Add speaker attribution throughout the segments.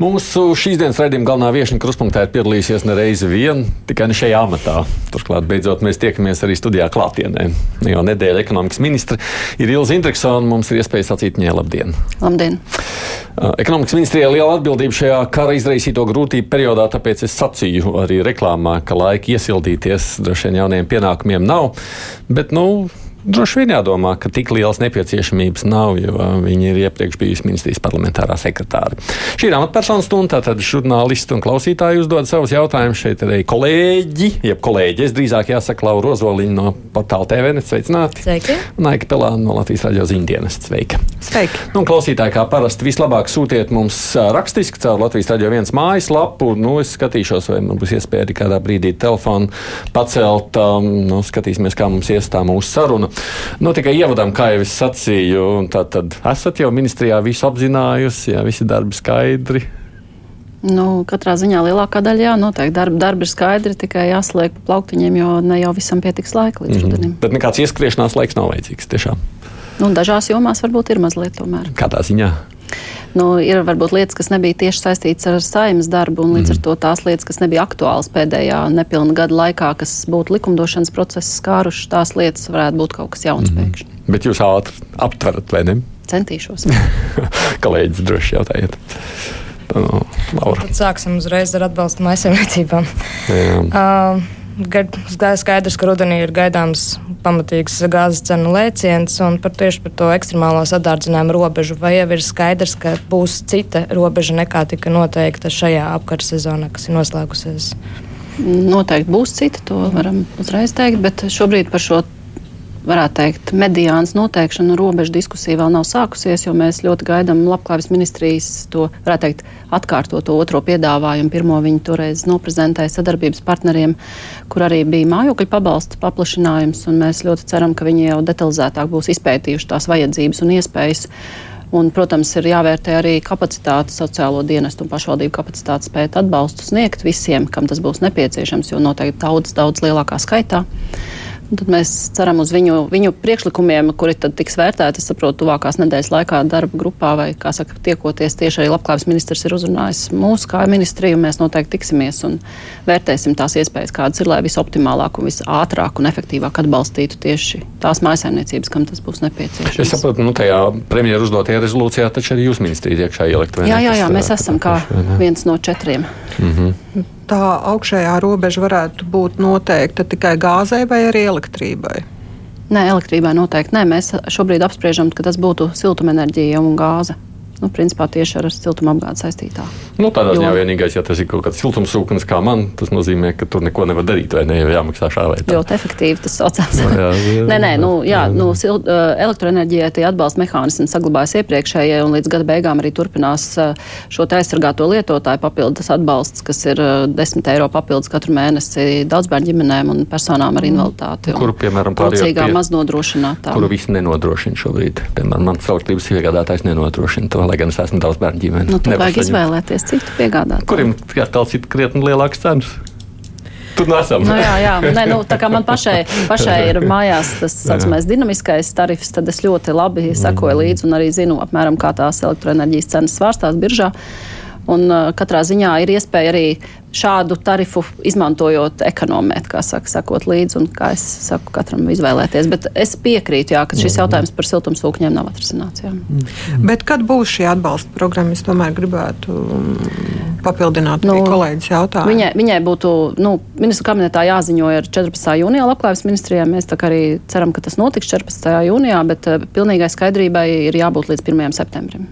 Speaker 1: Mūsu šīs dienas raidījuma galvenā viesiņa kruspunktā ir piedalījusies ne reizi vien, tikai ne šajā amatā. Turklāt, beidzot, mēs tiekamies arī studijā klātienē. Jau nedēļa ekonomikas ministra ir Ilza Indriksona, mums ir iespēja sacīt viņai labdien.
Speaker 2: Labdien!
Speaker 1: Ekonomikas ministrijai liela atbildība šajā kara izraisīto grūtību periodā, tāpēc es sacīju arī reklāmā, ka laika iesildīties droši vien jauniem pienākumiem nav. Bet, nu, Droši vien jādomā, ka tik liels nepieciešamības nav, jo viņi ir iepriekš bijusi ministrijas parlamentārā sekretāra. Šī ir amatpersonu stunda, tad žurnālisti un klausītāji uzdod savus jautājumus. Šeit ir arī kolēģi, jeb kolēģi, es drīzāk jāsaka Laura Rozoliņa no portāla TV. Sveicināti!
Speaker 3: Sveiki!
Speaker 1: Naika Pelāna no Latvijas raidījuma ziņdienas. Sveika!
Speaker 3: Sveiki!
Speaker 1: Nu, klausītāji, kā parasti, vislabāk sūtiet mums rakstiski caur Latvijas raidījuma viens mājaslapu. Nu, es skatīšos, vai man būs iespēja arī kādā brīdī telefonu pacelt. Um, nu, skatīsimies, kā mums iestā mūsu saruna. Nu, tikai ievadām, kā jau es sacīju, tad, tad esat jau ministrijā visu apzinājusi, jā, visi darbi skaidri.
Speaker 2: Nu, katrā ziņā lielākā daļa, jā, noteikti darba, darba ir skaidri, tikai jāsliek plauktiņiem, jo ne jau visam pietiks laika līdz mm -hmm. rudenim.
Speaker 1: Bet nekāds ieskriešanās laiks nav vajadzīgs tiešām.
Speaker 2: Nu, dažās jomās varbūt ir mazliet tomēr.
Speaker 1: Kādā ziņā?
Speaker 2: Nu, ir varbūt lietas, kas nebija tieši saistītas ar saimnes darbu, un līdz mm. ar to tās lietas, kas nebija aktuālas pēdējā nepilna gada laikā, kas būtu likumdošanas procesa skārušas, tās lietas varētu būt kaut kas jauns mm. pēkšņi.
Speaker 1: Bet jūs ātri aptverat, vai ne?
Speaker 2: Centīšos.
Speaker 1: Kolēģis droši jautājiet.
Speaker 3: No, Tad sāksim uzreiz ar atbalstu maisaimniecībām. Uh, Skaidrs, ka rudenī ir gaidāms pamatīgs gāzes cenu lēciens, un par tieši par to ekstremālo sadārdzinājumu robežu. Vai jau ir skaidrs, ka būs cita robeža nekā tika noteikta šajā apkara sezonā, kas ir noslēgusies?
Speaker 2: Noteikti būs cita, to varam uzreiz teikt, bet šobrīd par šo varētu teikt, mediānas noteikšana robežu diskusija vēl nav sākusies, jo mēs ļoti gaidām labklājības ministrijas to, varētu teikt, atkārtot to otro piedāvājumu. Pirmo viņi toreiz noprezentēja sadarbības partneriem, kur arī bija mājokļu pabalsta paplašinājums, un mēs ļoti ceram, ka viņi jau detalizētāk būs izpētījuši tās vajadzības un iespējas. Un, protams, ir jāvērtē arī kapacitāte, sociālo dienestu un pašvaldību kapacitāte spēt atbalstu sniegt visiem, kam tas būs nepieciešams, jo noteikti daudz, daudz lielākā skaitā. Tad mēs ceram uz viņu, viņu priekšlikumiem, kuri tad tiks vērtēti. Es saprotu, tuvākās nedēļas laikā darba grupā vai, kā saka, tiekoties tieši arī labklājības ministrs ir uzrunājis mūsu kā ministriju. Mēs noteikti tiksimies un vērtēsim tās iespējas, kādas ir, lai visoptimālāk un visātrāk un efektīvāk atbalstītu tieši tās mājsaimniecības, kam tas būs nepieciešams.
Speaker 1: Es saprotu, nu tajā premjeras uzdotajā rezolūcijā taču arī jūs ministrija iekšā ielikt.
Speaker 2: Jā, jā, jā, mēs esam kā viens no četriem. Mm
Speaker 4: -hmm tā augšējā robeža varētu būt noteikta tikai gāzei vai arī elektrībai?
Speaker 2: Nē, elektrībai noteikti nē. Mēs šobrīd apspriežam, ka tas būtu siltumenerģija un gāze nu, principā tieši ar siltumapgādi saistītā.
Speaker 1: Nu, tādā ziņā vienīgais, ja tas ir kaut kāds siltumsūknis kā man, tas nozīmē, ka tur neko nevar darīt vai ne, jau jāmaksā šā vai tā.
Speaker 2: Ļoti efektīvi tas saucās. jā, jā, nē, nē, nu, jā, nu, silt, elektroenerģijai tie atbalsta mehānismi saglabājas iepriekšējie, un līdz gada beigām arī turpinās šo aizsargāto lietotāju papildus atbalsts, kas ir 10 eiro papildus katru mēnesi daudzbērnu ģimenēm un personām ar invaliditāti.
Speaker 1: Kuru, piemēram,
Speaker 2: pārējā maznodrošinātām.
Speaker 1: Kuru visi nenodrošina šobrīd. Piemēram, mans elektrības iegādātājs nenodrošina to lai gan es esmu daudz bērnu ģimeni.
Speaker 2: Nu, tad vajag izvēlēties citu piegādātāju.
Speaker 1: Kuriem jāstāv citu krietni lielāks cenas? Tur nesam.
Speaker 2: Nu, jā, jā. Nē, nu, tā kā man pašai, pašai ir mājās tas saucamais dinamiskais tarifs, tad es ļoti labi sekoju mhm. līdzi un arī zinu apmēram, kā tās elektroenerģijas cenas svārstās biržā. Un, uh, katrā ziņā ir iespēja arī šādu tarifu izmantojot, ekonomēt, kā saka, sakot līdzi, un kā es saku, katram izvēlēties. Bet es piekrītu, jā, ka šis jautājums par siltumsūkņiem nav atrisināts. Jā.
Speaker 4: Mm. Bet kad būs šī atbalsta programma, es tomēr gribētu mm, papildināt nu, kolēģis jautājumu.
Speaker 2: Viņai, viņai būtu, nu, ministru kabinetā jāziņo ar 14. jūnijā labklājības ministrijā. Mēs tā kā arī ceram, ka tas notiks 14. jūnijā, bet uh, pilnīgai skaidrībai ir jābūt līdz 1. septembrim.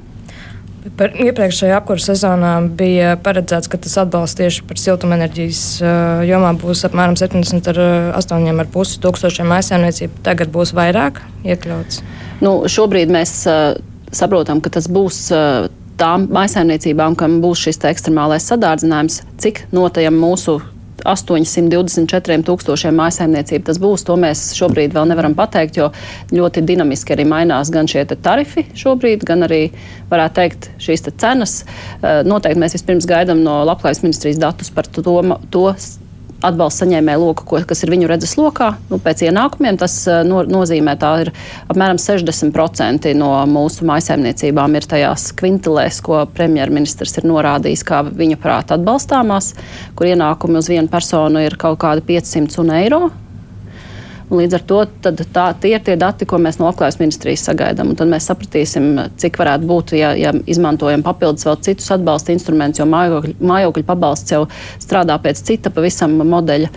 Speaker 3: Par iepriekšējā apkursu sezonā bija paredzēts, ka tas atbalsts tieši par siltumenerģijas uh, jomā būs apmēram 78,5 tūkstošiem aizsēmniecību. Tagad būs vairāk iekļauts.
Speaker 2: Nu, šobrīd mēs uh, saprotam, ka tas būs. Uh, Tām maisaimniecībām, kam būs šis ekstremālais sadārdzinājums, cik no tajiem mūsu 824 tūkstošiem mājsaimniecību tas būs. To mēs šobrīd vēl nevaram pateikt, jo ļoti dinamiski arī mainās gan šie tarifi šobrīd, gan arī, varētu teikt, šīs cenas. Eh, noteikti mēs vispirms gaidām no Labklājības ministrijas datus par to, to atbalsta saņēmēju loku, ko, kas ir viņu redzes lokā. Nu, pēc ienākumiem tas eh, no, nozīmē, ka apmēram 60% no mūsu maisaimniecībām ir tajās kvintilēs, ko premjerministrs ir norādījis kā viņa prāta atbalstāmās, kur ienākumi uz vienu personu ir kaut kādi 500 eiro. Līdz ar to tā, tie ir tie dati, ko mēs no labklājības ministrijas sagaidām. Tad mēs sapratīsim, cik varētu būt, ja, ja izmantojam papildus vēl citus atbalsta instrumentus, jo mājokļu, mājokļu pabalsts jau strādā pēc cita pavisam modeļa.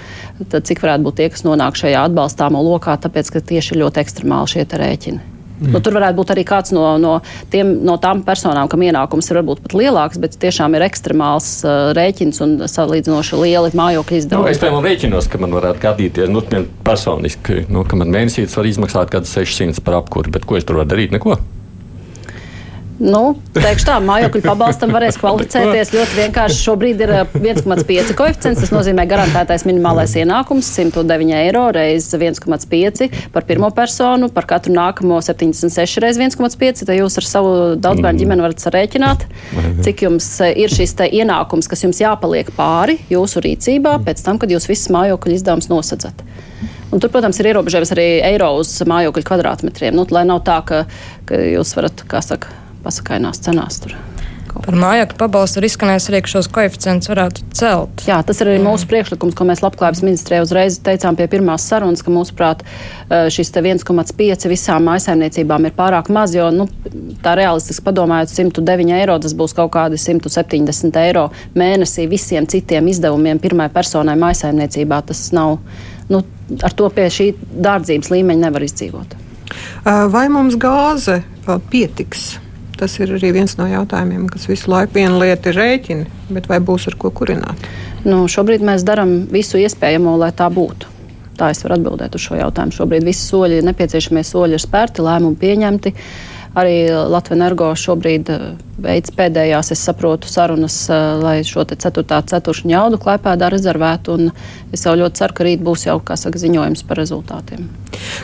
Speaker 2: Tad cik varētu būt tie, kas nonāk šajā atbalstāmo lokā, tāpēc ka tieši ir ļoti ekstremāli šie rēķini. Mm. Nu, tur varētu būt arī kāds no, no, tiem, no tām personām, kam ienākums ir varbūt pat lielāks, bet tiešām ir ekstremāls uh, rēķins un salīdzinoši lieli mājokļu izdevumi.
Speaker 1: Nu, es piemēram rēķinos, ka man varētu gadīties, nu, personiski, nu, ka man mēnesītis var izmaksāt kaut kāds 600 par apkuri, bet ko es tur varu darīt? Neko.
Speaker 2: Nu, teikšu tā, mājokļu pabalstam varēs kvalificēties ļoti vienkārši. Šobrīd ir 1,5 eh, koeficients. Tas nozīmē garantētais minimālais ienākums 109 eiro reizes 1,5 par pirmo personu, par katru nākamo 76 reizes 1,5. Tad jūs ar savu daudzbērnu ģimeni varat sarēķināt, cik jums ir šis ienākums, kas jums jāpaliek pāri jūsu rīcībā pēc tam, kad jūs visas mājokļu izdevumus nosadzat. Un tur, protams, ir ierobežojums arī eiro uz mājokļu kvadrātmetriem. Nu, lai nav tā, ka, ka jūs varat, kā saka, pasakainās cenās. Tur.
Speaker 3: Par mājokļu pabalstu ir izskanējis arī, ka šos koeficientus varētu celt.
Speaker 2: Jā, tas ir arī mūsu priekšlikums, ko mēs Labklājības ministrijai uzreiz teicām pie pirmās sarunas, ka mūsuprāt šis 1,5 visām maisaimniecībām ir pārāk maz, jo nu, tā realistiski padomājot 109 eiro, tas būs kaut kādi 170 eiro mēnesī visiem citiem izdevumiem pirmai personai maisaimniecībā. Tas nav, nu, ar to pie šī dārdzības līmeņa nevar izdzīvot.
Speaker 4: Vai mums gāze pietiks? Tas ir arī viens no jautājumiem, kas visu laiku viena lieta ir rēķini, bet vai būs ar ko kurināt?
Speaker 2: Nu, šobrīd mēs darām visu iespējamo, lai tā būtu. Tā es varu atbildēt uz šo jautājumu. Šobrīd visi soļi, nepieciešamie soļi ir spērti, lēmumi pieņemti. Arī Latvijas energo šobrīd veids pēdējās, es saprotu, sarunas, lai šo ceturtā ceturkšņa jaudu klēpēdā rezervētu. Es jau ļoti ceru, ka rīt būs jau, saka, ziņojums par rezultātiem.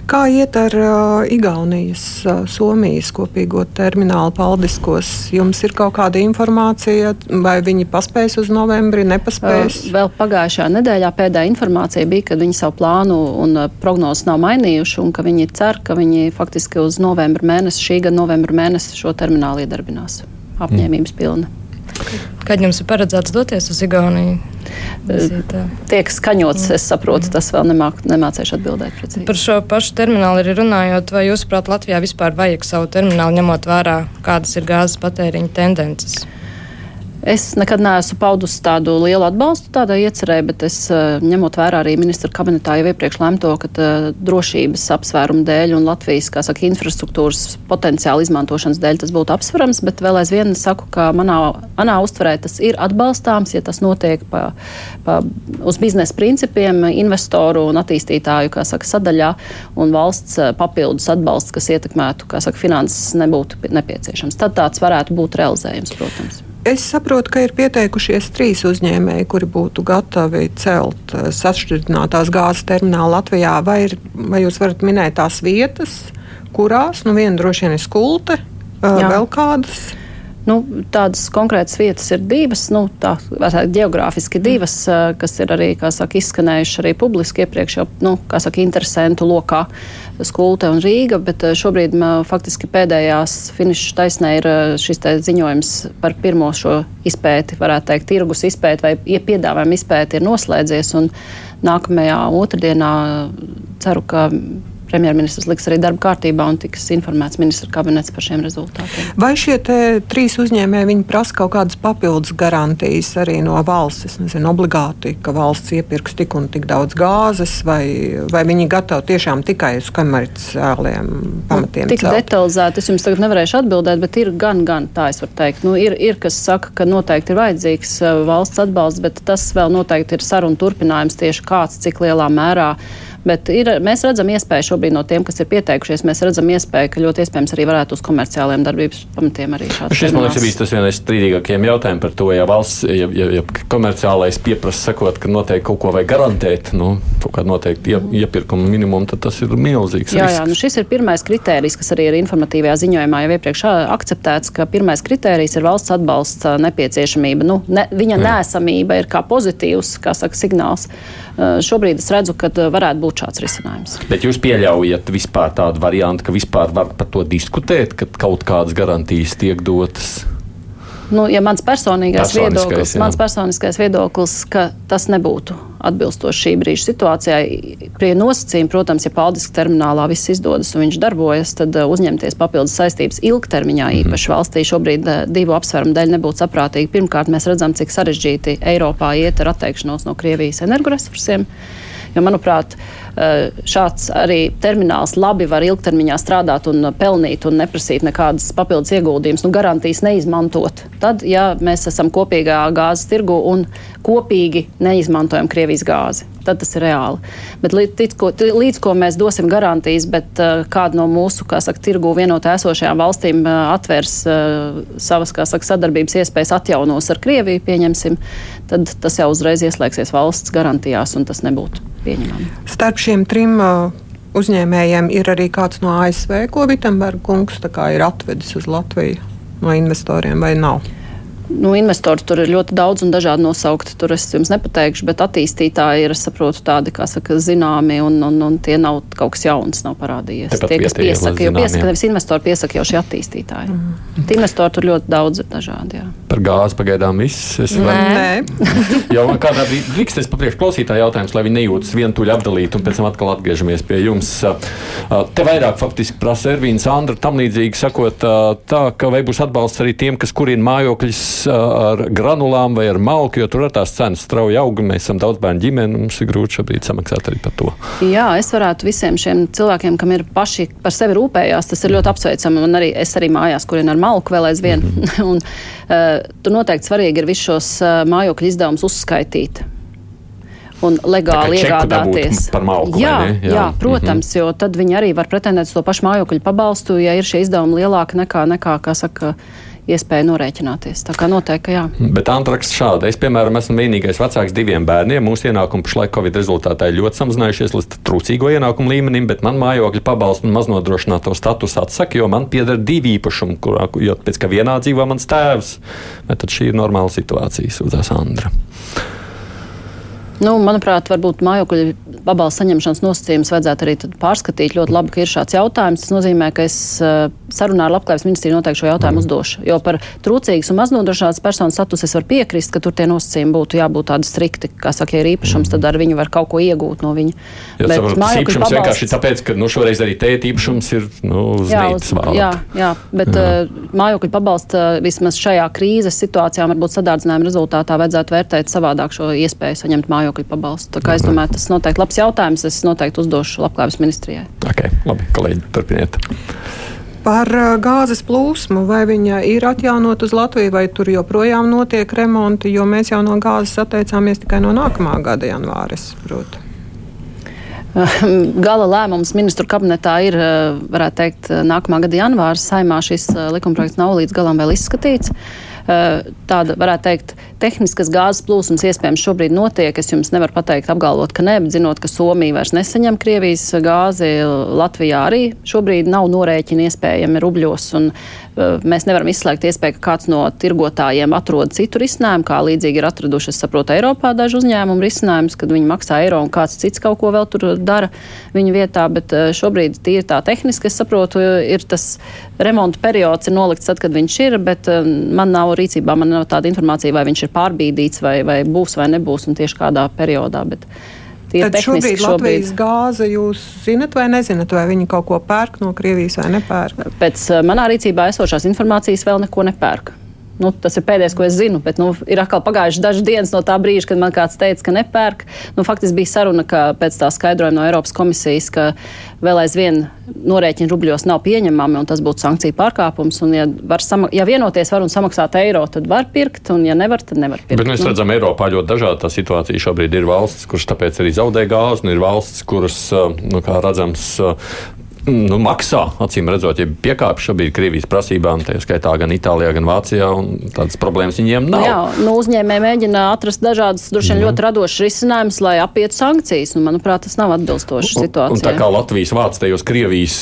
Speaker 4: Kā iet ar uh, Igaunijas, uh, Somijas kopīgo terminālu paldiskos? Jums ir kaut kāda informācija, vai viņi paspēs uz novembri, nepaspēs?
Speaker 2: Uh, vēl pagājušā nedēļā pēdējā informācija bija, ka viņi savu plānu un prognozes nav mainījuši un ka viņi cer, ka viņi faktiski uz novembra mēnesi, šī gada novembra mēnesi šo terminālu iedarbinās apņēmības pilna.
Speaker 3: Kad jums ir paredzēts doties uz Igauniju?
Speaker 2: Tiek skaņots, es saprotu, tas vēl nemāk, nemācīšu atbildēt precīzi.
Speaker 3: Par šo pašu terminālu arī runājot, vai jūs, prāt, Latvijā vispār vajag savu terminālu, ņemot vērā, kādas ir gāzes patēriņa tendences?
Speaker 2: Es nekad neesmu paudusi tādu lielu atbalstu tādai iecerē, bet es eh, ņemot vērā arī ministra kabinetā jau iepriekš lemto, ka tā, eh, drošības apsvērumu dēļ un Latvijas, saka, infrastruktūras potenciāla izmantošanas dēļ tas būtu apsverams, bet vēl aizvien saku, ka manā, manā uztverē tas ir atbalstāms, ja tas notiek pa, pa, uz biznesa principiem, investoru un attīstītāju, saka, sadaļā, un valsts eh, papildus atbalsts, kas ietekmētu, saka, finanses nebūtu nepieciešams. Tad tāds varētu būt realizējums, protams.
Speaker 4: Es saprotu, ka ir pieteikušies trīs uzņēmēji, kuri būtu gatavi celt eh, sašķidrinātās gāzes terminālu Latvijā. Vai, ir, vai jūs varat minēt tās vietas, kurās? Nu, viena droši vien ir skulte, eh, Jā. vēl kādas.
Speaker 2: Nu, tādas konkrētas vietas ir divas, nu, tā teikt, geogrāfiski divas, mm. kas ir arī saka, izskanējušas arī publiski iepriekš, jau nu, saka, interesantu lokā. Skulte un Rīga, bet šobrīd faktiski pēdējās finiša taisnē ir šis ziņojums par pirmo šo izpēti, varētu teikt, tirgus izpēti vai piedāvājumu izpēti ir noslēdzies. Nākamajā otrdienā ceru, ka premjerministrs liks arī darba kārtībā un tiks informēts ministra kabinets par šiem rezultātiem.
Speaker 4: Vai šie trīs uzņēmēji prasa kaut kādas papildus garantijas arī no valsts? Es nezinu, obligāti, ka valsts iepirks tik un tik daudz gāzes, vai, vai viņi gatavi tiešām tikai uz komerciāliem pamatiem?
Speaker 2: Nu, tik celt? detalizēti es jums tagad nevarēšu atbildēt, bet ir gan, gan tā es varu teikt. Nu, ir, ir, kas saka, ka noteikti ir vajadzīgs uh, valsts atbalsts, bet tas vēl noteikti ir saruna turpinājums tieši kāds, cik lielā mērā Bet ir, mēs redzam iespēju šobrīd no tiem, kas ir pieteikušies, mēs redzam iespēju, ka ļoti iespējams arī varētu uz komerciāliem darbības pamatiem arī šāds.
Speaker 1: Šis, man liekas, ir bijis tas vienais strīdīgākajiem jautājumiem par to, ja valsts, ja, ja, ja komerciālais pieprasa sakot, ka noteikti kaut ko vajag garantēt, nu, kaut kādu noteikti ie, iepirkumu minimumu, tad tas ir milzīgs.
Speaker 2: Jā, risks. jā nu šis ir pirmais kritērijs, kas arī ir informatīvajā ziņojumā jau iepriekš akceptēts, ka pirmais kritērijs ir valsts atbalsta nepieciešamība. Nu, ne, viņa jā. nēsamība ir kā pozitīvs, kā saka, signāls. Šobrīd es redzu, ka varētu būt šāds risinājums.
Speaker 1: Bet jūs pieļaujat vispār tādu variantu, ka vispār var par to diskutēt, ka kaut kādas garantijas tiek dotas?
Speaker 2: Nu, ja mans personīgais viedoklis, jā. mans personiskais viedoklis, ka tas nebūtu atbilstoši šī brīža situācijai, pie nosacījuma, protams, ja paldiski terminālā viss izdodas un viņš darbojas, tad uh, uzņemties papildus saistības ilgtermiņā, mm -hmm. īpaši valstī šobrīd uh, divu apsvērumu dēļ nebūtu saprātīgi. Pirmkārt, mēs redzam, cik sarežģīti Eiropā iet ar atteikšanos no Krievijas energoresursiem. Jo, manuprāt, eh, šāds arī termināls labi var ilgtermiņā strādāt un pelnīt un neprasīt nekādas papildus ieguldījumus, nu, garantijas neizmantot. Tad, ja mēs esam kopīgā gāzes tirgu un kopīgi neizmantojam Krievijas gāzi, tad tas ir reāli. Bet līdz, ko, līdz ko mēs dosim garantijas, bet uh, kāda no mūsu saka, tirgu vienotā esošajām valstīm atvērs savas saka, sadarbības iespējas atjaunos ar Krieviju, pieņemsim, tad tas jau uzreiz ieslēgsies valsts garantijās, un tas nebūtu pieņemami.
Speaker 4: Starp šiem trim uzņēmējiem ir arī kāds no ASV, ko Vitsenberga kungs ir atvedis uz Latviju no investoriem vai nav?
Speaker 2: Nu, investori tur ir ļoti daudz un dažādi nosaukti. Tur es jums nepateikšu, bet attīstītāji ir, saprotu, tādi, kā saka, zināmi, un, un, un tie nav kaut kas jauns, nav parādījies.
Speaker 1: Tepat
Speaker 2: tie, kas piesaka, jo piesaka, nevis investori piesaka jau šie attīstītāji. Mm. Investori tur ļoti daudz ir dažādi. Jā.
Speaker 1: Par gāzi pagaidām viss. Es
Speaker 2: Nē. Var...
Speaker 1: jau kādā brīdī drīkst es papriekš klausītāju jautājums, lai viņi nejūtas vientuļi apdalīti, un pēc tam atkal atgriežamies pie jums. Te vairāk faktiski prasa Ervīns Andra tam līdzīgi sakot tā, ka vai būs atbalsts arī tiem, kas kurina mājokļus ar granulām vai ar malku, jo tur ir tās cenas strauji aug. Mēs esam daudz bērnu ģimeni, mums ir grūti šobrīd samaksāt arī par to.
Speaker 2: Jā, es varētu visiem šiem cilvēkiem, kam ir paši par sevi rūpējās, tas ir ļoti apsveicami. Un arī es arī mājās, kurien ar malku vēl aizvien. Mm -hmm. un, uh, tur noteikti svarīgi ir visus šos uh, mājokļu izdevumus uzskaitīt un legāli iegādāties.
Speaker 1: Par malku,
Speaker 2: jā, jā. jā, protams, mm -hmm. jo tad viņi arī var pretendēt uz to pašu mājokļu pabalstu, ja ir šie izdevumi lielāki nekā, nekā kā saka, iespēja norēķināties. Tā kā noteikti, jā.
Speaker 1: Bet antraksts šādi. Es, piemēram, esmu vienīgais vecāks diviem bērniem. Mūsu ienākumi pašlaik Covid rezultātā ir ļoti samazinājušies līdz trūcīgo ienākumu līmenim, bet man mājokļa pabalstu un maznodrošināto statusu atsaka, jo man pieder divi īpašumi, kurā, jo pēc kā vienā dzīvo mans tēvs. Bet tad šī ir normāla situācija, sūdzās Andra.
Speaker 2: Nu, manuprāt, varbūt mājokļu pabalstu saņemšanas nosacījumus vajadzētu arī pārskatīt. Ļoti labi, ka ir šāds jautājums. Tas nozīmē, ka es uh, sarunā ar Labklājības ministriju noteikti šo jautājumu mm. uzdošu. Jo par trūcīgas un maznodrošinātas personas statusu es varu piekrist, ka tur tie nosacījumi būtu jābūt tādi strikti. Kā saka, ja ir īpašums, tad ar viņu var kaut ko iegūt no viņa.
Speaker 1: Jā, bet mājokļu pabalsts vienkārši tāpēc, ka nu, šoreiz arī tēta īpašums ir nu, uz jā, uz,
Speaker 2: jā, jā, bet jā. Uh, mājokļu pabalsta vismaz šajā krīzes situācijā varbūt sadārdzinājuma rezultātā vajadzētu vērtēt savādāk šo iespēju saņemt mājokļu mājokļu pabalstu. Tā kā es domāju, tas noteikti labs jautājums. Es noteikti uzdošu labklājības ministrijai.
Speaker 1: Ok, labi, kolēģi, turpiniet.
Speaker 4: Par uh, gāzes plūsmu, vai viņa ir atjaunot uz Latviju, vai tur joprojām notiek remonti, jo mēs jau no gāzes atteicāmies tikai no nākamā gada janvāra, es saprotu.
Speaker 2: Gala lēmums ministru kabinetā ir, uh, varētu teikt, nākamā gada janvārs. Saimā šis uh, likumprojekts nav līdz galam vēl izskatīts. Tāda, varētu teikt, tehniskas gāzes plūsmas iespējams šobrīd notiek. Es jums nevaru pateikt, apgalvot, ka nē, bet zinot, ka Somija vairs nesaņem Krievijas gāzi, Latvijā arī šobrīd nav norēķini iespējami rubļos. Un, mēs nevaram izslēgt iespēju, ka kāds no tirgotājiem atrod citu risinājumu, kā līdzīgi ir atraduši, es saprotu, Eiropā daži uzņēmumi risinājumus, kad viņi maksā eiro un kāds cits kaut ko vēl tur dara viņu vietā. Bet uh, šobrīd tīri tā tehniski, es saprotu, ir tas remonta periods ir nolikts tad, kad viņš ir, bet uh, man nav rīcībā, man nav tāda informācija, vai viņš ir pārbīdīts, vai, vai būs vai nebūs, un tieši kādā periodā. Bet,
Speaker 4: Tad šobrīd, šobrīd Latvijas gāze, jūs zinat vai nezināt, vai viņi kaut ko pērk no Krievijas vai nepērk?
Speaker 2: Pēc manā rīcībā esošās informācijas vēl neko nepērk. Nu, tas ir pēdējais, ko es zinu, bet nu, ir atkal pagājušas dažas dienas no tā brīža, kad man kāds teica, ka nepērk. Nu, faktiski bija saruna, ka pēc tā skaidrojuma no Eiropas komisijas, ka vēl aizvien norēķini rubļos nav pieņemami un tas būtu sankciju pārkāpums. Un, ja, ja vienoties var un samaksāt eiro, tad var pirkt, un ja nevar, tad nevar pirkt.
Speaker 1: Bet mēs nu. redzam, Eiropā ļoti dažāda tā situācija. Šobrīd ir valsts, kuras tāpēc arī zaudē gāzi, un ir valsts, kuras, nu, kā redzams, nu, maksā, acīm redzot, ja piekāpjas šobrīd Krievijas prasībām, tā skaitā gan Itālijā, gan Vācijā, un tādas problēmas viņiem nav.
Speaker 2: Jā, nu, uzņēmēji mēģina atrast dažādas, droši vien, mm. ļoti radošas risinājumus, lai apietu sankcijas, un, manuprāt, tas nav atbilstoši situācijai.
Speaker 1: Un tā kā Latvijas vāc tajos Krievijas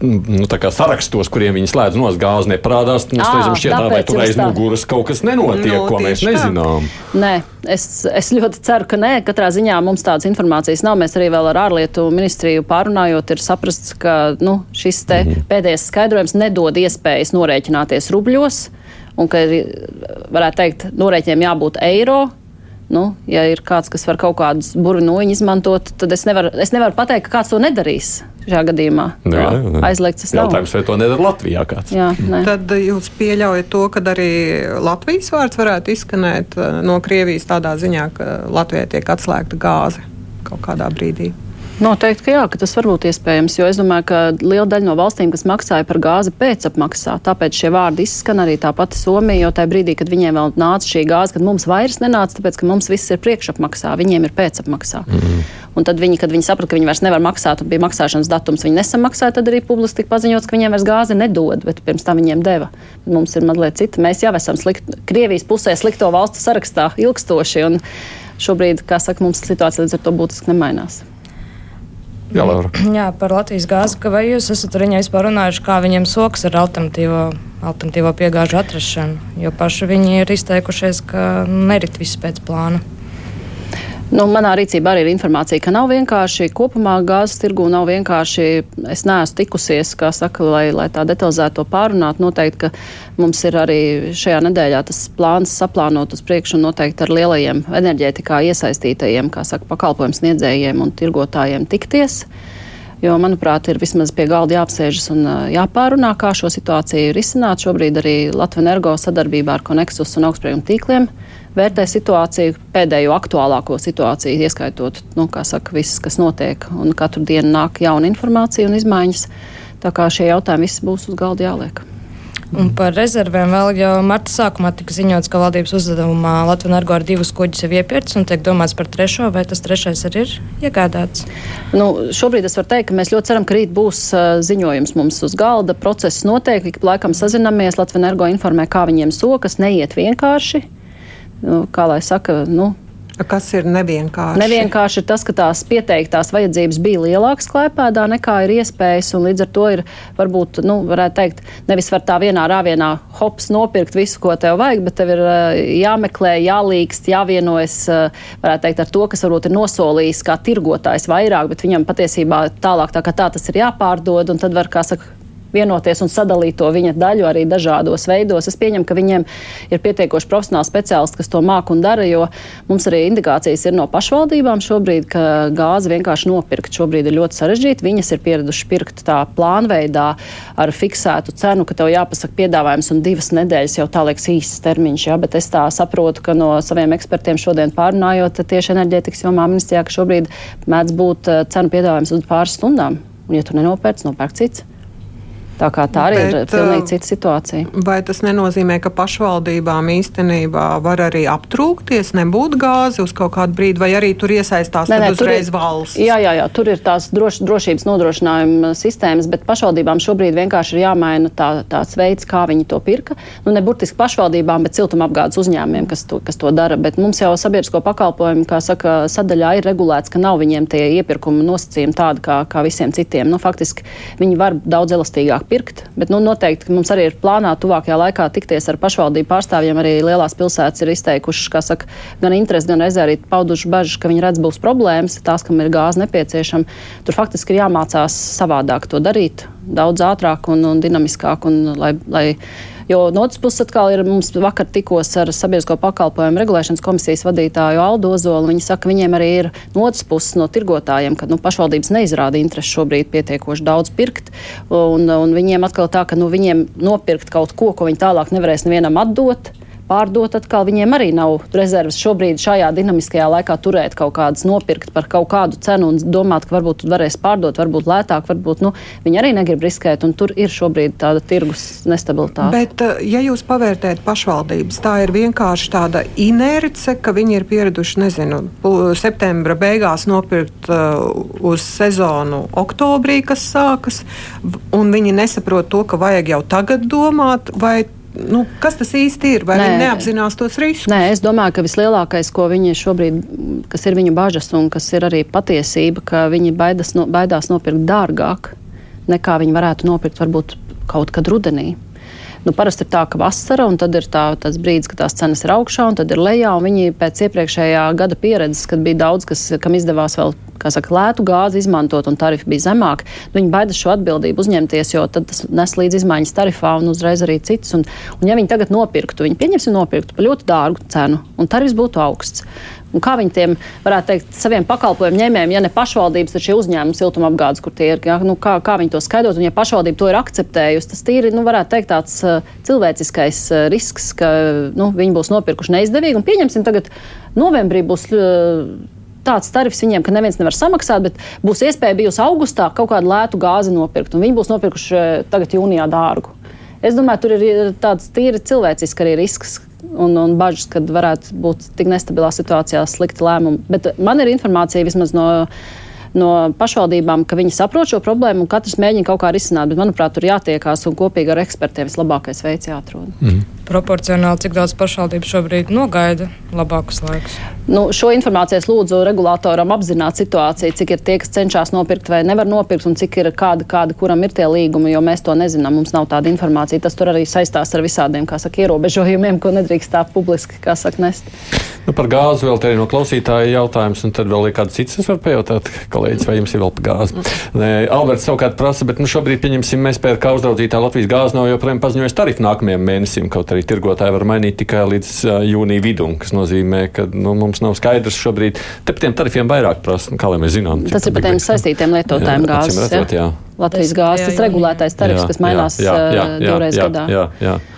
Speaker 1: nu, sarakstos, kuriem viņi slēdz no gāzes, neparādās. Mums
Speaker 2: à,
Speaker 1: šķiet, vai tur aiz muguras kaut kas nenotiek, no, ko mēs nezinām.
Speaker 2: Tā. Nē, es, es ļoti ceru, ka nē. Katrā ziņā mums tādas informācijas nav. Mēs arī vēl ar ārlietu ministriju pārunājot, ir saprasts, ka nu, šis mm -hmm. pēdējais skaidrojums nedod iespējas norēķināties rubļos, un ka ir, varētu teikt, norēķiniem jābūt eiro. Nu, ja ir kāds, kas var kaut kādus burvinoņus izmantot, tad es nevaru, es nevaru pateikt, ka kāds to nedarīs šajā gadījumā. Jā, jā, jā. Aizliegts tas
Speaker 1: nav. Jautājums, vai to nedara Latvijā kāds? Jā,
Speaker 4: ne. Tad jūs pieļaujat to, ka arī Latvijas vārds varētu izskanēt eh, no Krievijas tādā ziņā, ka Latvijai tiek atslēgta gāze kaut kādā brīdī.
Speaker 2: Noteikti, ka jā, ka tas var būt iespējams, jo es domāju, ka liela daļa no valstīm, kas maksāja par gāzi pēcapmaksā, tāpēc šie vārdi izskan arī tā pati Somija, jo tajā brīdī, kad viņiem vēl nāca šī gāze, kad mums vairs nenāca, tāpēc, ka mums viss ir priekšapmaksā, viņiem ir pēcapmaksā. Mm -hmm. Un tad viņi, kad viņi saprata, ka viņi vairs nevar maksāt, un bija maksāšanas datums, viņi nesamaksāja, tad arī publiski tika paziņots, ka viņiem vairs gāzi nedod, bet pirms tam viņiem deva. Mums ir mazliet cita. Mēs jau esam slikt, Krievijas pusē slikto valstu sarakstā ilgstoši, un šobrīd, kā saka, mums situācija līdz ar to būtiski nemainās.
Speaker 1: Jā, Laura.
Speaker 3: Jā, par Latvijas gāzi. Vai jūs esat ar viņiem vispār runājuši, kā viņiem soks ar alternatīvo, alternatīvo piegāžu atrašanu? Jo paši viņi ir izteikušies, ka nerit viss pēc plāna.
Speaker 2: Nu, manā rīcībā arī ir informācija, ka nav vienkārši kopumā gāzes tirgū nav vienkārši. Es neesmu tikusies, kā saka, lai, lai tā detalizēti to pārunātu. Noteikti, ka mums ir arī šajā nedēļā tas plāns saplānot uz priekšu un noteikti ar lielajiem enerģētikā iesaistītajiem, kā saka, pakalpojumu sniedzējiem un tirgotājiem tikties. Jo, manuprāt, ir vismaz pie galda jāapsēžas un jāpārunā, kā šo situāciju risināt. Šobrīd arī Latvijas energo sadarbībā ar Konexus un augstsprieguma tīkliem vērtē situāciju, pēdējo aktuālāko situāciju, ieskaitot, nu, kā saka, viss, kas notiek, un katru dienu nāk jauna informācija un izmaiņas. Tā kā šie jautājumi visi būs uz galda jāliek.
Speaker 3: Un par rezervēm vēl jau marta sākumā tika ziņots, ka valdības uzdevumā Latvijas energo ar divus kuģus jau iepirkts un tiek domāts par trešo, vai tas trešais arī ir iegādāts?
Speaker 2: Nu, šobrīd es varu teikt, ka mēs ļoti ceram, ka rīt būs uh, ziņojums mums uz galda. Process notiek, ik laikam sazinamies, Latvijas energo informē, kā viņiem sokas, neiet vienkārši kā lai saka, nu,
Speaker 4: Kas ir nevienkārši?
Speaker 2: Nevienkārši ir tas, ka tās pieteiktās vajadzības bija lielākas klēpēdā nekā ir iespējas, un līdz ar to ir varbūt, nu, varētu teikt, nevis var tā vienā rāvienā hops nopirkt visu, ko tev vajag, bet tev ir jāmeklē, jālīkst, jāvienojas, varētu teikt, ar to, kas varbūt ir nosolījis kā tirgotājs vairāk, bet viņam patiesībā tālāk tā kā tā tas ir jāpārdod, un tad var, kā saka, vienoties un sadalīt to viņa daļu arī dažādos veidos. Es pieņemu, ka viņiem ir pietiekoši profesionāli speciālisti, kas to māk un dara, jo mums arī indikācijas ir no pašvaldībām šobrīd, ka gāzi vienkārši nopirkt šobrīd ir ļoti sarežģīti. Viņas ir pieraduši pirkt tā plānveidā ar fiksētu cenu, ka tev jāpasaka piedāvājums un divas nedēļas jau tā liekas īsts termiņš. Ja? Bet es tā saprotu, ka no saviem ekspertiem šodien pārunājot tieši enerģētikas jomā ministrijā, ka šobrīd mēdz būt eh, cenu piedāvājums uz pāris stundām. Un, ja tu nenopērci, nopērk cits. Tā kā tā arī Bet, ir pilnīgi uh, cita situācija.
Speaker 4: Vai tas nenozīmē, ka pašvaldībām īstenībā var arī aptrūkties, nebūt gāzi uz kaut kādu brīdi, vai arī tur iesaistās ne, ne, uzreiz ir, valsts?
Speaker 2: Jā, jā, jā, tur ir tās droš, drošības nodrošinājuma sistēmas, bet pašvaldībām šobrīd vienkārši ir jāmaina tā, tāds veids, kā viņi to pirka. Nu, ne burtiski pašvaldībām, bet siltumapgādes uzņēmumiem, kas to, kas to dara. Bet mums jau sabiedrisko pakalpojumu, kā saka, sadaļā ir regulēts, ka nav viņiem tie iepirkuma nosacījumi tādi kā, kā visiem citiem. Nu, faktiski viņi var daudz elastīgāk pirkt. Bet nu, noteikti mums arī ir plānā tuvākajā laikā tikties ar pašvaldību pārstāvjiem. Arī lielās pilsētas ir izteikušas, saka, gan interesi, gan reizē arī pauduši bažas, ka viņi redz būs problēmas, tās, kam ir gāze nepieciešama. Tur faktiski ir jāmācās savādāk to darīt, daudz ātrāk un, un dinamiskāk. Un, lai, lai Jo no otras puses atkal ir mums vakar tikos ar sabiedrisko pakalpojumu regulēšanas komisijas vadītāju Aldo Ozolu. Viņi saka, viņiem arī ir no otras puses no tirgotājiem, ka nu, pašvaldības neizrāda interesi šobrīd pietiekoši daudz pirkt. Un, un viņiem atkal tā, ka nu, viņiem nopirkt kaut ko, ko viņi tālāk nevarēs nevienam atdot pārdot atkal. Viņiem arī nav rezerves šobrīd šajā dinamiskajā laikā turēt kaut kādas nopirkt par kaut kādu cenu un domāt, ka varbūt varēs pārdot, varbūt lētāk, varbūt nu, viņi arī negrib riskēt. Tur ir šobrīd tāda tirgus nestabilitāte.
Speaker 4: Bet, eh, ja jūs pavērtējat pašvaldības, tā ir vienkārši tāda inerce, ka viņi ir pieraduši, nezinu, septembra beigās nopirkt uh, uz sezonu oktobrī, kas sākas, un viņi nesaprot to, ka vajag jau tagad domāt, vai nu, kas tas īsti ir? Vai Nē. viņi neapzinās tos riskus?
Speaker 2: Nē, es domāju, ka vislielākais, ko viņi šobrīd, kas ir viņu bažas un kas ir arī patiesība, ka viņi baidas, no, baidās nopirkt dārgāk nekā viņi varētu nopirkt varbūt kaut kad rudenī. Nu, parasti ir tā, ka vasara, un tad ir tā, tas brīdis, kad tās cenas ir augšā, un tad ir lejā. Viņi pēc iepriekšējā gada pieredzes, kad bija daudz, kas, kam izdevās vēl saka, lētu gāzi izmantot un tarifi bija zemāki, nu, viņi baidās šo atbildību uzņemties, jo tas nes līdz izmaiņas tarifā un uzreiz arī cits. Un, un ja viņi tagad nopirktu, viņi pieņemsim nopirktu par ļoti dārgu cenu, un tarifs būtu augsts. Un kā viņi tiem, varētu teikt, saviem pakalpojumu ņēmējiem, ja ne pašvaldības, tad šie uzņēmumi siltumapgādes, kur tie ir, ja, nu, kā, kā viņi to skaidrot, un ja pašvaldība to ir akceptējusi, tas tīri, nu, varētu teikt, tāds uh, cilvēciskais uh, risks, ka nu, viņi būs nopirkuši neizdevīgi, un pieņemsim tagad novembrī būs. Uh, tāds tarifs viņiem, ka neviens nevar samaksāt, bet būs iespēja bijusi augustā kaut kādu lētu gāzi nopirkt, un viņi būs nopirkuši tagad jūnijā dārgu. Es domāju, tur ir tāds tīri cilvēcisks arī risks, un, un bažas, ka varētu būt tik nestabilā situācijā slikti lēmumi. Bet man ir informācija vismaz no. No pašvaldībām, ka viņi saprot šo problēmu un katrs mēģina kaut kā risināt, bet, manuprāt, tur jātiekās un kopīgi ar ekspertiem vislabākais veids jāatrod. Mm
Speaker 3: proporcionāli, cik daudz pašvaldību šobrīd nogaida labākus laikus?
Speaker 2: Nu, šo informāciju es lūdzu regulātoram apzināt situāciju, cik ir tie, kas cenšas nopirkt vai nevar nopirkt, un cik ir kāda, kāda kuram ir tie līgumi, jo mēs to nezinām. Mums nav tāda informācija. Tas tur arī saistās ar visādiem, kā saka, ierobežojumiem, ko nedrīkst tā publiski, kā saka, nest.
Speaker 1: Nu, par gāzi vēl te ir no klausītāja jautājums, un tad vēl ir kāds cits, es varu pajautāt, kolēģis, vai jums ir vēl par gāzi. Nē, Alberts savukārt prasa, bet nu, šobrīd, pieņemsim, mēs pēc kā uzraudzītā Latvijas gāzi nav joprojām paziņojis tarifu nākamajam mēnesim, kaut arī tirgotāji var mainīt tikai līdz jūnija vidum, kas nozīmē, ka nu, mums nav skaidrs šobrīd. Te par tiem tarifiem vairāk prasa, nu, kā lai mēs zinām.
Speaker 2: Tas ir par tiem saistītiem lietotājiem gāzes. Redzot, jā. Latvijas gāzes, tas regulētais tarifs, jā, kas mainās jā, jā, jā, divreiz jā, gadā. Jā, jā. Jā,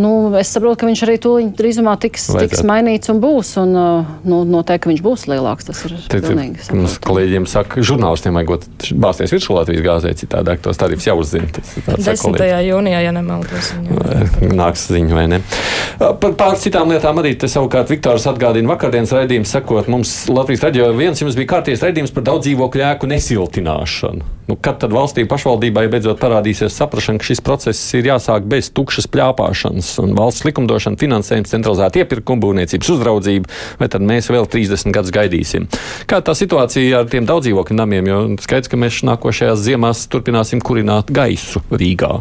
Speaker 2: nu, es saprotu, ka viņš arī tūlīt drīzumā tiks, tiks mainīts un būs. Un, uh, nu, noteikti, ka viņš būs lielāks. Tas ir pilnīgi.
Speaker 1: Mums kolēģiem saka, žurnālistiem vajag bāzties virsū Latvijas gāzē, citādi tos tarifus jau uzzina.
Speaker 3: 10. jūnijā, ja nemaldos.
Speaker 1: Nāks ziņa vai ne. Uh, par pāris citām lietām arī te savukārt Viktors atgādina vakardienas raidījums, sakot, mums Latvijas radio viens jums bija kārties raidījums par daudz dzīvokļu ēku nesiltināšanu. Nu, kad tad valstī pašvaldībai beidzot parādīsies saprašana, ka šis process ir jāsāk bez tukšas pļāpāšanas un valsts likumdošana, finansējums, centralizēta iepirkuma, būvniecības uzraudzība, vai tad mēs vēl 30 gadus gaidīsim? Kā tā situācija ar tiem daudzdzīvokļu namiem, jo skaidrs, ka mēs nākošajās ziemās turpināsim kurināt gaisu Rīgā,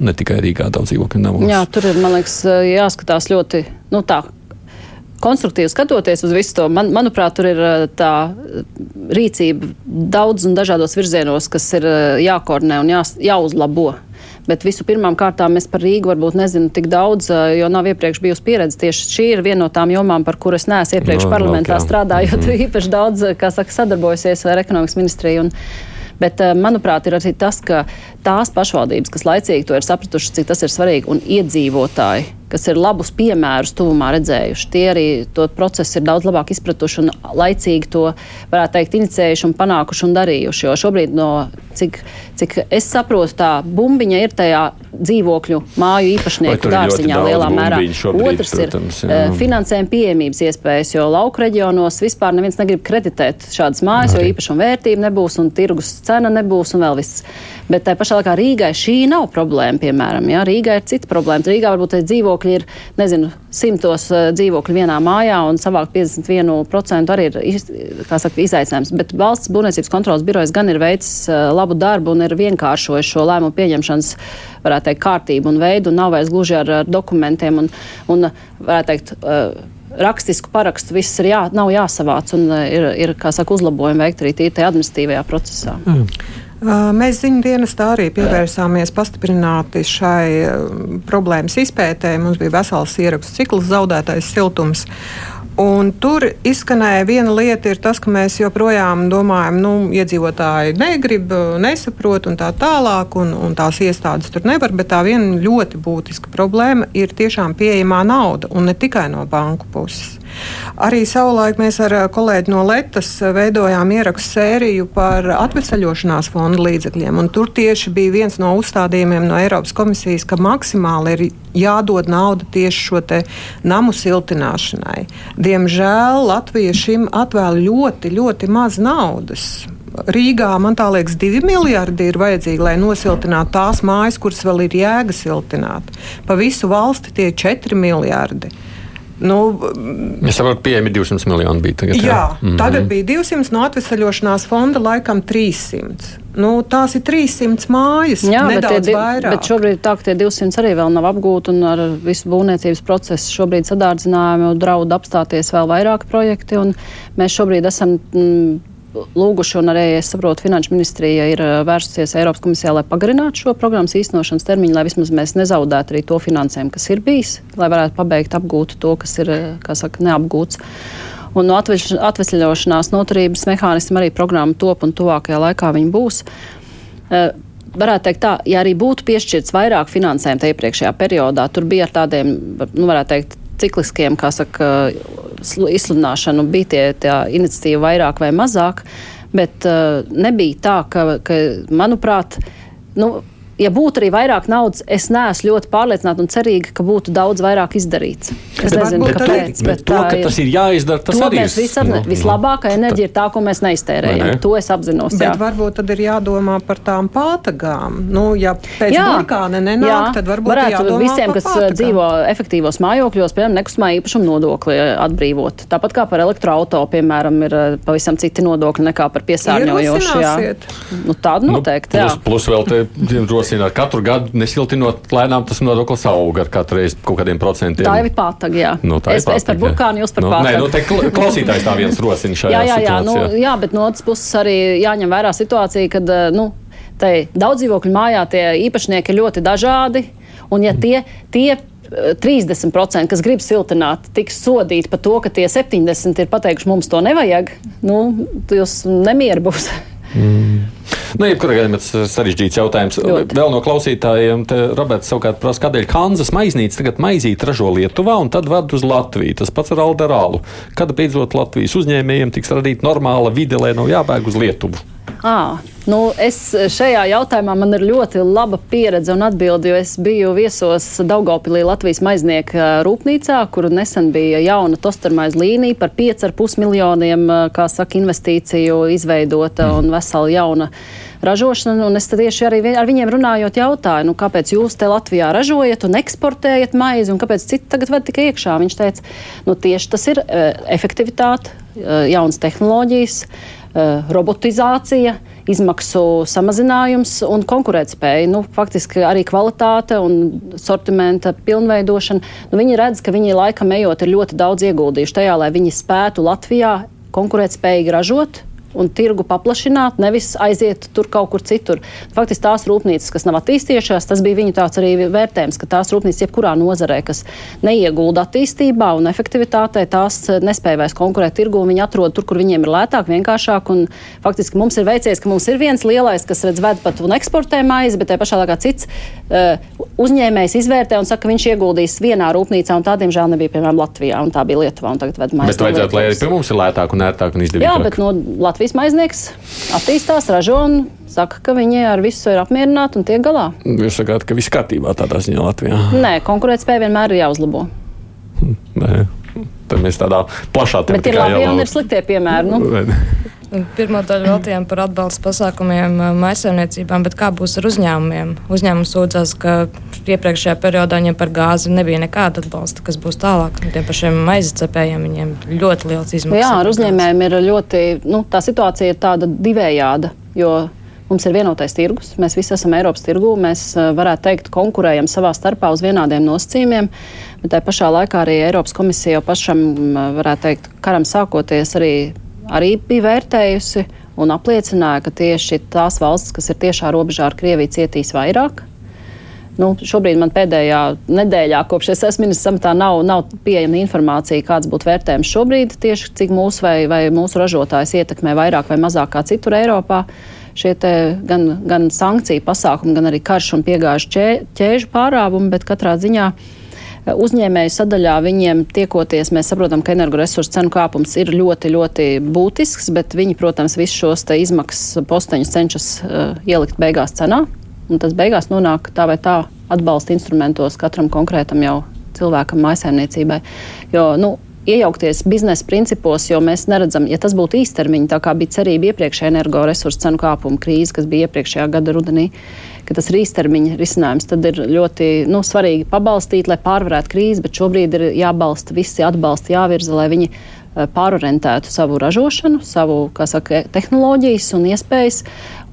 Speaker 1: ne tikai Rīgā daudzdzīvokļu namos.
Speaker 2: Jā, tur ir, man liekas, jāskatās ļoti, nu tā, konstruktīvi skatoties uz visu to, man, manuprāt, tur ir eh, tā rīcība daudz un dažādos virzienos, kas ir eh, jākoordinē un jā, jāuzlabo. Bet visu pirmām kārtām es par Rīgu varbūt nezinu tik daudz, jo nav iepriekš bijusi pieredze. Tieši šī ir viena no tām jomām, par kuras es neesmu iepriekš no, parlamentā okay. strādājot, mm -hmm. īpaši daudz, kā saka, sadarbojusies ar ekonomikas ministriju. Un, Bet, manuprāt, ir arī tas, ka tās pašvaldības, kas laicīgi to ir sapratušas, cik tas ir svarīgi, un iedzīvotāji, kas ir labus piemērus tuvumā redzējuši. Tie arī to procesu ir daudz labāk izpratuši un laicīgi to, varētu teikt, inicējuši un panākuši un darījuši. Jo šobrīd, no, cik, cik es saprotu, tā bumbiņa ir tajā dzīvokļu māju īpašnieku dārziņā lielā mērā. Šobrīd, Otrs protams, ir jā. Eh, finansējuma pieejamības iespējas, jo lauku reģionos vispār neviens negrib kreditēt šādas mājas, Arī. jo īpašuma vērtība nebūs un tirgus cena nebūs un vēl viss. Bet tā pašā laikā Rīgai šī nav problēma, piemēram. Jā, Rīgai ir cita problēma. Rīgā varbūt dzīvokļi ir, nezinu, simtos uh, dzīvokļu vienā mājā un savākt 51% arī ir, saka, izaicinājums. Bet valsts būvniecības kontrolas birojas gan ir veicis uh, labu darbu un ir vienkāršojis šo lēmumu pieņemšanas, varētu teikt, kārtību un veidu un nav vairs gluži ar, ar dokumentiem un, un varētu teikt, uh, rakstisku parakstu viss ir jā, nav jāsavāc un ir, ir kā saka, uzlabojumi veikt arī tīri tajā administratīvajā procesā. Mm.
Speaker 4: Mēs ziņu dienestā arī pievērsāmies pastiprināti šai problēmas izpētē. Mums bija vesels ierakstu cikls, zaudētais siltums. Un tur izskanēja viena lieta, tas, ka mēs joprojām domājam, ka iedzīvotāji negrib, nesaprot un tā tālāk, un, un tās iestādes tur nevar. Bet tā viena ļoti būtiska problēma ir tiešām pieejamā nauda, un ne tikai no banku puses. Arī savulaik mēs ar kolēģi no Latvijas veidojām ierakstu sēriju par atvesaļošanās fonda līdzekļiem. Tur tieši bija viens no uzstādījumiem no Eiropas komisijas, ka maksimāli ir jādod nauda tieši šo namu siltināšanai. Diemžēl Latvija šim atvēl ļoti, ļoti maz naudas. Rīgā man liekas, divi miljardi ir vajadzīgi, lai nosiltinātu tās mājas, kuras vēl ir jēga siltināt. Pa visu valsti tie ir četri miljardi.
Speaker 1: Nu, es saprotu, pieejami 200 miljoni bija.
Speaker 4: Tagad, jā, jā mm -hmm. tagad bija 200 no atvesaļošanās fonda, laikam 300. Nu, tās ir 300 mājas, jā, nedaudz
Speaker 2: bet tie,
Speaker 4: vairāk.
Speaker 2: Bet šobrīd tā, ka tie 200 arī vēl nav apgūti un ar visu būvniecības procesu šobrīd sadārdzinājumu draud apstāties vēl vairāk projekti. Mēs šobrīd esam. Mm, lūguši, un arī es saprotu, Finanšu ministrija ir vērsusies Eiropas komisijā, lai pagarinātu šo programmas īstenošanas termiņu, lai vismaz mēs nezaudētu arī to finansējumu, kas ir bijis, lai varētu pabeigt apgūt to, kas ir saka, neapgūts. Un no atvesļošanās noturības mehānismu arī programma top un tuvākajā laikā viņi būs. Varētu teikt, tā, ja arī būtu piešķirts vairāk finansējumu tajā iepriekšējā periodā, tur bija ar tādiem, nu, varētu teikt, cikliskiem, kā saka, izsludināšanu. Bija tie, tā iniciatīva vairāk vai mazāk, bet uh, nebija tā, ka, ka manuprāt, nu, ja būtu arī vairāk naudas, es neesmu ļoti pārliecināta un cerīga, ka būtu daudz vairāk izdarīts. Es
Speaker 1: bet nezinu, kāpēc. Bet, bet to, ka tas ir jāizdara, tas arī ir.
Speaker 2: Visam, no, vislabākā no, enerģija ir tā, ko mēs neiztērējam. Ne? To es apzinos.
Speaker 4: Bet jā. varbūt tad ir jādomā par tām pātagām. Nu, ja pēc jā, burkāna nenāk, jā, tad varbūt varētu jādomā
Speaker 2: visiem, kas uh, pātagām. dzīvo efektīvos mājokļos, piemēram, nekustamā īpašuma nodokli uh, atbrīvot. Tāpat kā par elektroauto, piemēram, ir uh, pavisam citi nodokļi nekā par piesārņojošu. Nu, tādu nu, noteikti.
Speaker 1: Nu, plus, plus vēl te ar katru gadu nesiltinot lēnām, tas nodoklis aug ar katru reizi kaut kādiem procentiem.
Speaker 2: Tā jau ir pātaga, jā.
Speaker 1: Nu,
Speaker 2: es, pātaga, es par burkānu, jūs par nu, pātagu. Nē,
Speaker 1: nu, te klausītājs tā viens rosina šajā
Speaker 2: jā, jā,
Speaker 1: jā,
Speaker 2: situācijā. Nu, jā, bet no otras puses arī jāņem vērā situācija, kad, eh, nu, tai daudz dzīvokļu mājā tie īpašnieki ir ļoti dažādi, un ja tie, tie 30%, eh, kas grib siltināt, tiks sodīti par to, ka tie 70% ir pateikuši, mums to nevajag. Nu, jūs nemieru būs.
Speaker 1: Mm. Nu, jebkurā gadījumā tas ir sarežģīts jautājums. Ļoti. Vēl no klausītājiem, Roberts savukārt prasa, kādēļ Kanzas maiznīca tagad maizīt ražo Lietuvā un tad ved uz Latviju. Tas pats ar Alderālu. Kad beidzot Latvijas uzņēmējiem tiks radīta normāla vide, lai nav jābēg uz Lietuvu?
Speaker 2: À, nu es šajā jautājumā man ir ļoti laba pieredze un atbildi, jo es biju viesos Daugopilī Latvijas maiznieka rūpnīcā, kur nesen bija jauna tostermaiz līnija par 5,5 miljoniem, kā saka, investīciju izveidota un vesela jauna ražošana. Un es tieši arī ar viņiem runājot jautāju, nu, kāpēc jūs te Latvijā ražojat un eksportējat maizi, un kāpēc citi tagad ved tikai iekšā. Viņš teica, nu, tieši tas ir efektivitāte, jaunas tehnoloģijas Eh, robotizācija, izmaksu samazinājums un konkurētspēja. Nu, faktiski arī kvalitāte un sortimenta pilnveidošana. Nu, viņi redz, ka viņi laikam ejot ir ļoti daudz ieguldījuši tajā, lai viņi spētu Latvijā konkurētspējīgi ražot un tirgu paplašināt, nevis aiziet tur kaut kur citur. Faktiski tās rūpnīcas, kas nav attīstījušās, tas bija viņu tāds arī vērtējums, ka tās rūpnīcas jebkurā nozarē, kas neiegulda attīstībā un efektivitātē, tās nespēja vairs konkurēt tirgu, un viņi atrod tur, kur viņiem ir lētāk, vienkāršāk. Un, faktiski mums ir veicies, ka mums ir viens lielais, kas redz ved pat un eksportē maizi, bet te pašā laikā cits uh, uzņēmējs izvērtē un saka, ka viņš ieguldīs vienā rūpnīcā, un tā, diemžēl, nebija piemēram Latvijā, un tā bija Lietuvā, tagad ved maizi.
Speaker 1: Bet vajadzētu, lai arī pie mums ir lētāk un ērtāk un izdevīgāk.
Speaker 2: Jā, bet no Latvijas Latvijas maiznieks attīstās, ražo un saka, ka viņi ar visu ir apmierināti un tiek galā.
Speaker 1: Jūs sakāt, ka viss kārtībā tādā ziņā Latvijā?
Speaker 2: Nē, konkurētspēja vienmēr ir jāuzlabo.
Speaker 1: Nē. Tad mēs tādā plašā
Speaker 2: tēmā. Bet ir labi un ir sliktie piemēri. Nu.
Speaker 3: Pirmā daļa veltījām par atbalstu pasākumiem maisaimniecībām, bet kā būs ar uzņēmumiem? Uzņēmums sūdzās, ka iepriekšējā periodā viņiem par gāzi nebija nekāda atbalsta, kas būs tālāk. Tiem pašiem maizacepējiem viņiem ļoti liels izmaksas.
Speaker 2: Jā, ar uzņēmējiem ir ļoti, nu, tā situācija ir tāda divējāda, jo Mums ir vienotais tirgus, mēs visi esam Eiropas tirgū, mēs varētu teikt, konkurējam savā starpā uz vienādiem nosacījumiem, bet tā pašā laikā arī Eiropas komisija jau pašam, varētu teikt, karam sākoties arī arī bija vērtējusi un apliecināja, ka tieši tās valstis, kas ir tiešā robežā ar Krieviju, cietīs vairāk. Nu, šobrīd man pēdējā nedēļā, kopš es esmu ministrs samatā, nav, nav pieejama informācija, kāds būtu vērtējums šobrīd, tieši cik mūsu vai, vai mūsu ražotājs ietekmē vairāk vai mazāk kā citur Eiropā. Šie gan, gan sankciju pasākumi, gan arī karš un piegājuši ķē, ķēžu pārāvumi, bet katrā ziņā eh, uzņēmēju sadaļā viņiem tiekoties, mēs saprotam, ka energoresursu cenu kāpums ir ļoti, ļoti būtisks, bet viņi, protams, visus šos izmaksas posteņus cenšas uh, ielikt beigās cenā un tas beigās nonāk tā vai tā atbalsta instrumentos katram konkrētam jau cilvēkam, maisaimniecībai. Jo, nu, iejaukties biznesa principos, jo mēs neredzam, ja tas būtu īstermiņa, tā kā bija cerība iepriekšējā energoresursu cenu kāpuma krīze, kas bija iepriekšējā gada rudenī, ka tas ir īstermiņa risinājums, tad ir ļoti nu, svarīgi pabalstīt, lai pārvarētu krīzi, bet šobrīd ir jābalsta visi atbalsti, jāvirza, lai viņi Eh, pārorientētu savu ražošanu, savu saka, tehnoloģijas un iespējas.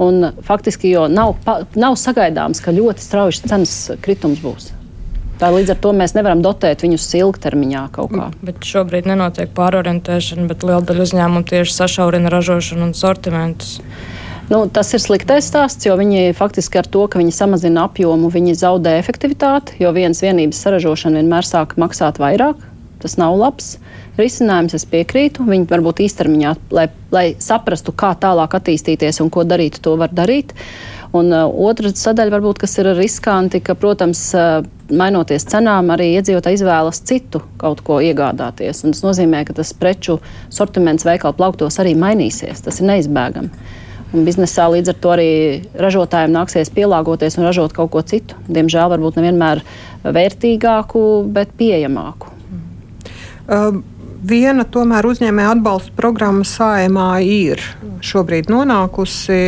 Speaker 2: Un faktiski, jo nav, nav sagaidāms, ka ļoti strauji cenas kritums būs. Tā līdz ar to mēs nevaram dotēt viņus ilgtermiņā kaut kā.
Speaker 3: Bet šobrīd nenotiek pārorientēšana, bet liela daļa uzņēmumu tieši sašaurina ražošanu un sortimentus.
Speaker 2: Nu, tas ir sliktais stāsts, jo viņi faktiski ar to, ka viņi samazina apjomu, viņi zaudē efektivitāti, jo vienas vienības saražošana vienmēr sāk maksāt vairāk. Tas nav labs risinājums, es piekrītu. Viņi varbūt īstermiņā, lai, lai saprastu, kā tālāk attīstīties un ko darīt, to var darīt. Un uh, otra sadaļa, varbūt, kas ir riskanti, ka, protams, uh, mainoties cenām, arī iedzīvotāji izvēlas citu kaut ko iegādāties. Un tas nozīmē, ka tas preču sortiments veikalu plauktos arī mainīsies. Tas ir neizbēgami. Un biznesā līdz ar to arī ražotājiem nāksies pielāgoties un ražot kaut ko citu. Diemžēl varbūt nevienmēr vērtīgāku, bet pieejamāku.
Speaker 4: Um viena tomēr uzņēmēja atbalsta programma saimā ir šobrīd nonākusi.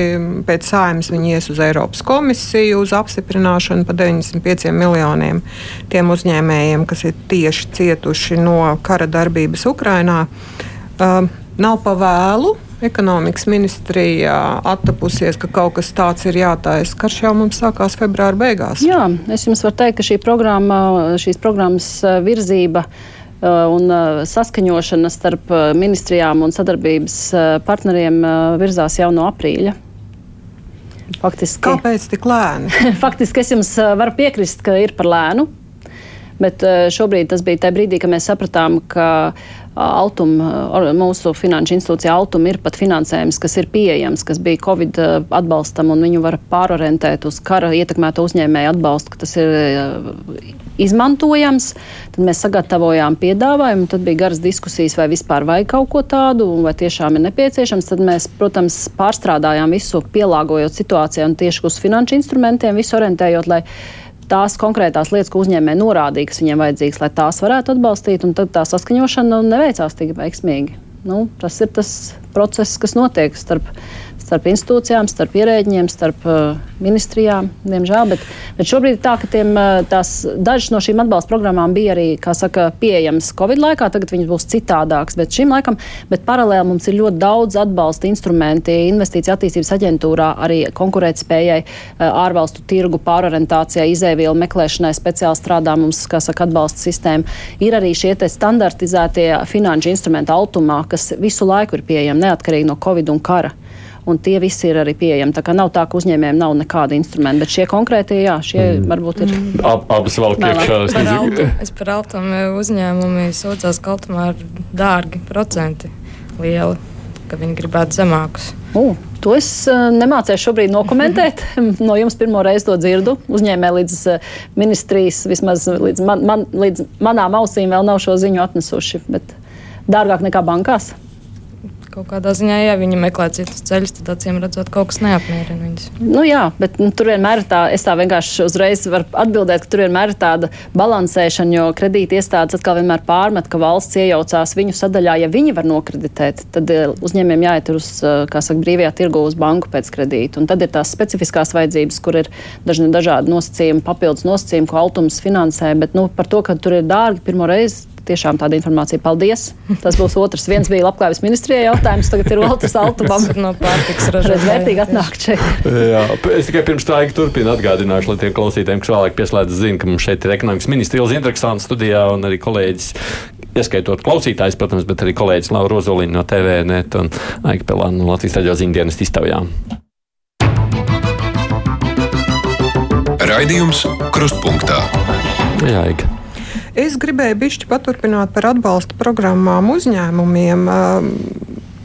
Speaker 4: Pēc saimas viņi ies uz Eiropas komisiju uz apstiprināšanu par 95 miljoniem tiem uzņēmējiem, kas ir tieši cietuši no kara darbības Ukrainā. Uh, nav pa vēlu. Ekonomikas ministrijā attapusies, ka kaut kas tāds ir jātaisa. Karš jau mums sākās februāra beigās.
Speaker 2: Jā, es jums varu teikt, ka šī programma, šīs programmas uh, virzība Uh, un uh, saskaņošana starp uh, ministrijām un sadarbības partneriem virzās jau no aprīļa.
Speaker 4: Faktiski, Kāpēc tik lēni?
Speaker 2: faktiski es jums varu piekrist, ka ir par lēnu. Bet šobrīd tas bija tajā brīdī, kad mēs sapratām, ka Altum, mūsu finanšu institūcija Altum ir pat finansējums, kas ir pieejams, kas bija Covid atbalstam, un viņu var pārorientēt uz kara ietekmēto uzņēmēju atbalstu, ka tas ir izmantojams. Tad mēs sagatavojām piedāvājumu, tad bija garas diskusijas, vai vispār vajag kaut ko tādu, vai tiešām ir nepieciešams. Tad mēs, protams, pārstrādājām visu, pielāgojot situācijai un tieši uz finanšu instrumentiem, visu orientējot, lai tās konkrētās lietas, ko uzņēmēji norādīja, kas viņiem vajadzīgas, lai tās varētu atbalstīt, un tad tā saskaņošana neveicās tik veiksmīgi. Nu, tas ir tas process, kas notiek starp starp institūcijām, starp ierēģiem, starp uh, ministrijām, diemžēl. Bet, bet šobrīd ir tā, ka tiem, uh, tās, dažas no šīm atbalsta programmām bija arī saka, pieejamas Covid laikā, tagad viņas būs citādākas. Bet šim laikam, bet paralēli mums ir ļoti daudz atbalsta instrumenti investīcija attīstības aģentūrā, arī konkurētspējai, uh, ārvalstu tirgu pārorientācijai, izēvielu meklēšanai speciāli strādā mums, kā saka, atbalsta sistēma. Ir arī šie standartizētie finanšu instrumenti Altumā, kas visu laiku ir pieejami neatkarīgi no Covid un kara un tie visi ir arī pieejami. Tā kā nav tā, ka uzņēmējiem nav nekāda instrumenta, bet šie konkrētie, jā, šie mm. varbūt ir. Mm.
Speaker 1: Ab, abas vēl iekšā.
Speaker 3: Es par altumu uzņēmumi sūdzās, ka altumā ir dārgi procenti lieli, ka viņi gribētu zemākus.
Speaker 2: Uh, to es uh, nemācēju šobrīd nokomentēt. no jums pirmo reizi to dzirdu. Uzņēmēji līdz uh, ministrijas, vismaz līdz, man, man, līdz manām ausīm vēl nav šo ziņu atnesuši, bet dārgāk nekā bankās
Speaker 3: kaut kādā ziņā, ja viņi meklē citus ceļus, tad acīm redzot, kaut kas neapmierina viņus.
Speaker 2: Nu, jā, bet nu, tur vienmēr ir tā, es tā vienkārši uzreiz varu atbildēt, ka tur vienmēr ir tāda balansēšana, jo kredīti iestādes atkal vienmēr pārmet, ka valsts iejaucās viņu sadaļā, ja viņi var nokreditēt, tad eh, uzņēmējiem jāiet uz, eh, kā saka, brīvajā tirgu uz banku pēc kredītu. Un tad ir tās specifiskās vajadzības, kur ir dažni dažādi nosacījumi, papildus nosacījumi, ko Altums finansē, bet nu, par to, ka tur ir dārgi, pirmo reizi tiešām tāda informācija. Paldies! Tas būs otrs. Viens bija labklājības ministrijai jautājums, tagad ir Valtas Altumam.
Speaker 3: no pārtiks ražošanas.
Speaker 2: Vērtīgi atnākt šeit.
Speaker 1: Jā, es tikai pirms tā turpinu atgādināšu, lai tiem klausītājiem, kas vēlāk pieslēdzas, zina, ka mums šeit ir ekonomikas ministrijas interesants studijā un arī kolēģis ieskaitot klausītājus, protams, bet arī kolēģis Laura Rozolīna no TVNet un Aika Pelāna no Latvijas raidījuma ziņdienas iztaujām.
Speaker 5: Raidījums Krustpunktā.
Speaker 1: Jā, Aika.
Speaker 4: Es gribēju bišķi paturpināt par atbalsta programmām uzņēmumiem.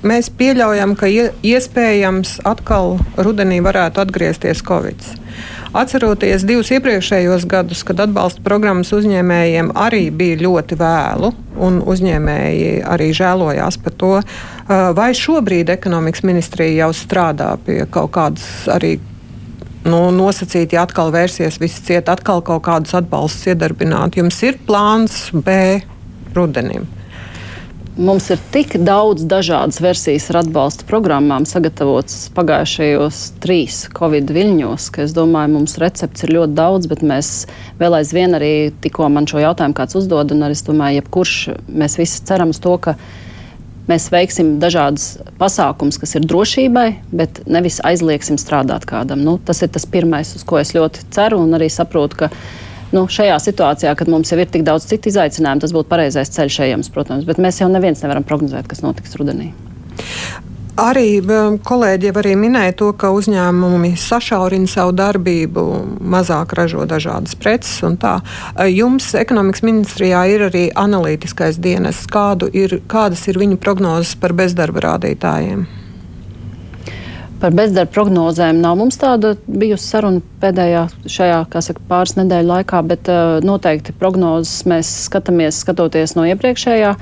Speaker 4: Mēs pieļaujam, ka iespējams atkal rudenī varētu atgriezties Covid. Atceroties divus iepriekšējos gadus, kad atbalsta programmas uzņēmējiem arī bija ļoti vēlu, un uzņēmēji arī žēlojās par to, vai šobrīd ekonomikas ministrija jau strādā pie kaut kādas arī nu, nosacīti, ja atkal vērsies viss ciet, atkal kaut kādus atbalstus iedarbināt. Jums ir plāns B rudenim.
Speaker 2: Mums ir tik daudz dažādas versijas ar atbalsta programmām sagatavotas pagājušajos trīs Covid viļņos, ka es domāju, mums recepts ir ļoti daudz, bet mēs vēl aizvien arī tikko man šo jautājumu kāds uzdod, un arī es domāju, jebkurš mēs visi ceram uz to, ka Mēs veiksim dažādas pasākumus, kas ir drošībai, bet nevis aizliegsim strādāt kādam. Nu, tas ir tas pirmais, uz ko es ļoti ceru un arī saprotu, ka nu, šajā situācijā, kad mums jau ir tik daudz citu izaicinājumu, tas būtu pareizais ceļš ejams, protams. Bet mēs jau neviens nevaram prognozēt, kas notiks rudenī.
Speaker 4: Arī um, kolēģi jau arī minēja to, ka uzņēmumi sašaurina savu darbību, mazāk ražo dažādas preces un tā. Jums ekonomikas ministrijā ir arī analītiskais dienas. Kādu ir, kādas ir viņu prognozes par bezdarba rādītājiem?
Speaker 2: Par bezdarba prognozēm nav mums tāda bijusi saruna pēdējā šajā, kā saka, pāris nedēļu laikā, bet uh, noteikti prognozes mēs skatāmies skatoties no iepriekšējā.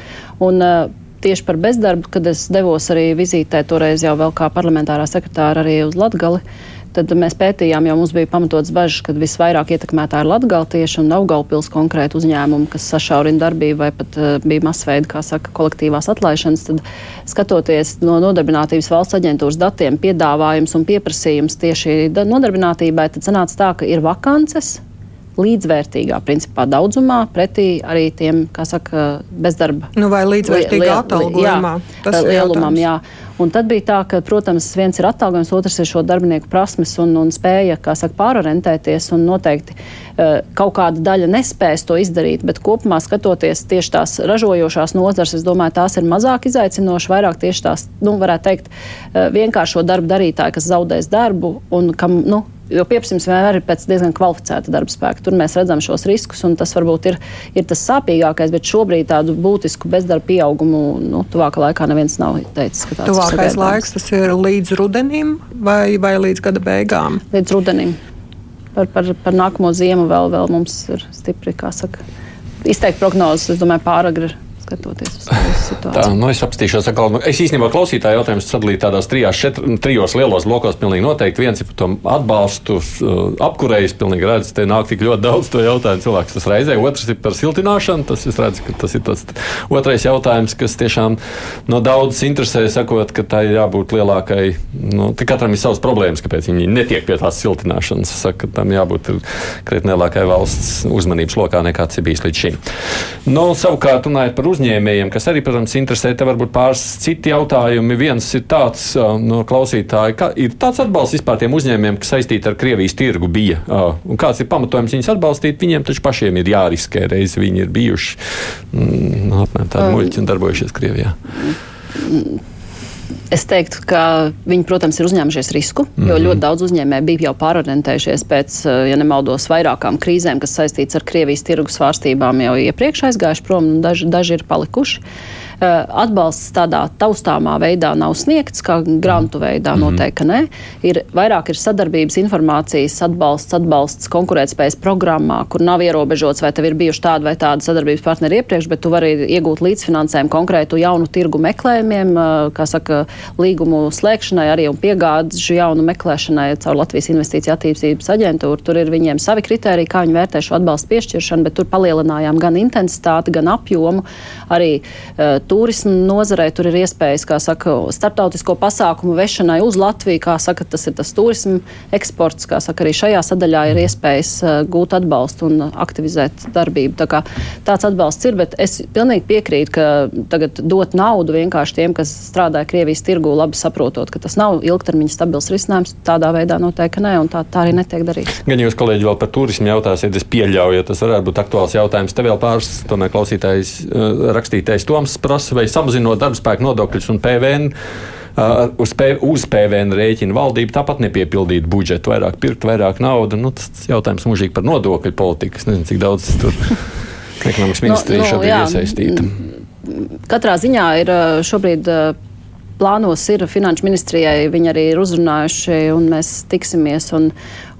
Speaker 2: Un, uh, tieši par bezdarbu, kad es devos arī vizītē, toreiz jau vēl kā parlamentārā sekretāra arī uz Latgali. Tad mēs pētījām, jo mums bija pamatots bažas, ka visvairāk ietekmētā ir Latvijas tieši un Augalpils konkrēti uzņēmumi, kas sašaurina darbību vai pat uh, bija masveida, kā saka, kolektīvās atlaišanas. Tad, skatoties no nodarbinātības valsts aģentūras datiem, piedāvājums un pieprasījums tieši nodarbinātībai, tad sanāca tā, ka ir vakances, līdzvērtīgā principā daudzumā pretī arī tiem, kā saka, bezdarba.
Speaker 4: Nu, vai līdzvērtīgā atalgojumā?
Speaker 2: Jā, lielumam, jā. Un tad bija tā, ka, protams, viens ir atalgojums, otrs ir šo darbinieku prasmes un, un spēja, kā saka, pārorientēties un noteikti uh, kaut kāda daļa nespēs to izdarīt, bet kopumā skatoties tieši tās ražojošās nozars, es domāju, tās ir mazāk izaicinošas, vairāk tieši tās, nu, varētu teikt, uh, vienkāršo darbu darītāji, kas zaudēs darbu un kam, nu, Jo pieprasījums vienmēr ir pēc diezgan kvalificēta darba spēka. Tur mēs redzam šos riskus, un tas varbūt ir, ir tas sāpīgākais, bet šobrīd tādu būtisku bezdarba pieaugumu nu, tuvākā laikā neviens nav teicis.
Speaker 4: Tuvākais laiks tas ir līdz rudenim vai, vai līdz gada beigām?
Speaker 2: Līdz rudenim. Par, par, par nākamo ziemu vēl, vēl mums ir stipri, kā saka, izteikt prognozes. Es domāju, pāragri skatoties uz to situāciju. Tā,
Speaker 1: nu es apstīšos atkal. Nu, es īstenībā klausītāju jautājumus sadalīju tādās trijās, četr, nu, trijos lielos blokos. Pilnīgi noteikti viens ir par to atbalstu, uh, apkurējis. Pilnīgi redz, te nāk tik ļoti daudz to jautājumu cilvēks tas reizē. Otrs ir par siltināšanu. Tas es redzu, ka tas ir tas otrais jautājums, kas tiešām no daudzas interesē, sakot, ka tai jābūt lielākai. Nu, katram ir savas problēmas, kāpēc viņi netiek pie tās siltināšanas. Saka, tam jābūt krietni lielākai valsts uzmanības lokā nekā tas ir bijis līdz šim. Nu, savukārt, runājot par uzmanību uzņēmējiem, kas arī, protams, interesē. Te varbūt pāris citi jautājumi. Viens ir tāds no klausītāja, ka ir tāds atbalsts vispār tiem uzņēmējiem, kas saistīti ar Krievijas tirgu bija. Un kāds ir pamatojums viņus atbalstīt? Viņiem taču pašiem ir jāriskē, reiz viņi ir bijuši mm, apmēram tādi muļķi un darbojušies Krievijā.
Speaker 2: Es teiktu, ka viņi, protams, ir uzņēmušies risku, jo mm -hmm. ļoti daudz uzņēmēju bija jau pārorientējušies pēc, ja nemaldos, vairākām krīzēm, kas saistītas ar Krievijas tirgus svārstībām jau iepriekš aizgājuši prom, un daži, daži ir palikuši. Eh, atbalsts tādā taustāmā veidā nav sniegts, kā grantu veidā mm -hmm. noteikti nē. Ir vairāk ir sadarbības informācijas atbalsts, atbalsts konkurētspējas programmā, kur nav ierobežots, vai tev ir bijuši tādi vai tādi sadarbības partneri iepriekš, bet tu vari iegūt līdzfinansējumu konkrētu jaunu tirgu meklējumiem, eh, kā saka, līgumu slēgšanai arī un piegādes jaunu meklēšanai caur Latvijas investīciju attīstības aģentūru. Tur ir viņiem savi kriteriji, kā viņi vērtē šo atbalstu piešķiršanu, bet tur palielinājām gan intensitāti, gan apjomu. Arī uh, turismu nozarei tur ir iespējas, kā saka, starptautisko pasākumu vešanai uz Latviju, kā saka, tas ir tas turismu eksports, kā saka, arī šajā sadaļā ir iespējas uh, gūt atbalstu un aktivizēt darbību. Tā kā tāds atbalsts ir, bet es pilnīgi piekrītu, ka tagad dot naudu vienkārši tiem, kas strādāja Krievijas tirgū, labi saprotot, ka tas nav ilgtermiņa stabils risinājums, tādā veidā noteikti nē, un tā, tā arī netiek darīts.
Speaker 1: Gan jūs, kolēģi, vēl par turismu jautāsiet, es pieļauju, tas varētu būt aktuāls jautājums. Te vēl pāris tomēr klausītājs uh, rakstītais Toms prasa, vai samazinot darbspēku nodokļus un PVN. Uh, uz, P, uz PVN rēķina valdība tāpat nepiepildīt budžetu, vairāk pirkt, vairāk naudas. Nu, tas jautājums mūžīgi par nodokļu politiku. Es nezinu, cik daudz tur ekonomikas ministrija no, no, šobrīd jā, iesaistīta.
Speaker 2: Katrā ziņā ir šobrīd plānos ir finanšu ministrijai, viņi arī ir uzrunājuši, un mēs tiksimies. Un,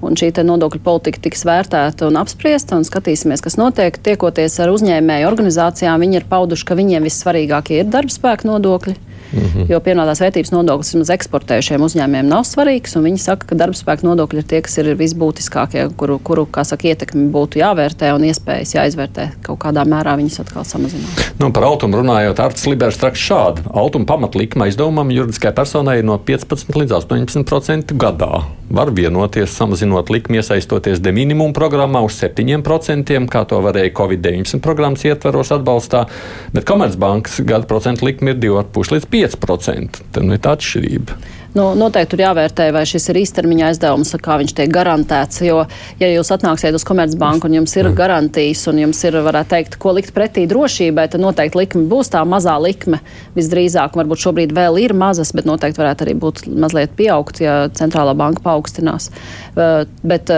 Speaker 2: un šī nodokļu politika tiks vērtēta un apspriesta, un skatīsimies, kas notiek. Tiekoties ar uzņēmēju organizācijām, viņi ir pauduši, ka viņiem vissvarīgākie ir darbspēka nodokļi. Mm -hmm. Jo pienotās vērtības nodoklis vismaz eksportējušiem uzņēmumiem nav svarīgs. Viņi saka, ka darbspēka nodokļi ir tie, kas ir visbūtiskākie, kuru, kuru saka, ietekmi būtu jāvērtē un iespējas jāizvērtē. Kaut kādā mērā viņas atkal samazināt.
Speaker 1: Nu, par automu runājot, Arts Libers raksta šādi. Automa pamatlikuma aizdevumam juridiskai personai ir no 15 līdz 18% gadā. Var vienoties, samazinot likmi, iesaistoties de minimumu programmā uz 7%, kā to varēja Covid-19 programmas ietvaros atbalstā, bet Komercbankas gada procentu likme ir 2,5 līdz 5%. 5%. Tad nu, ir atšķirība.
Speaker 2: Nu, noteikti tur jāvērtē, vai šis ir īstermiņa aizdevums, kā viņš tiek garantēts. Jo, ja jūs atnāksiet uz Komercbanku un jums ir garantijas un jums ir, varētu teikt, ko likt pretī drošībai, tad noteikti likme būs tā mazā likme visdrīzāk. Varbūt šobrīd vēl ir mazas, bet noteikti varētu arī būt mazliet pieaugt, ja centrālā banka paaugstinās. Bet,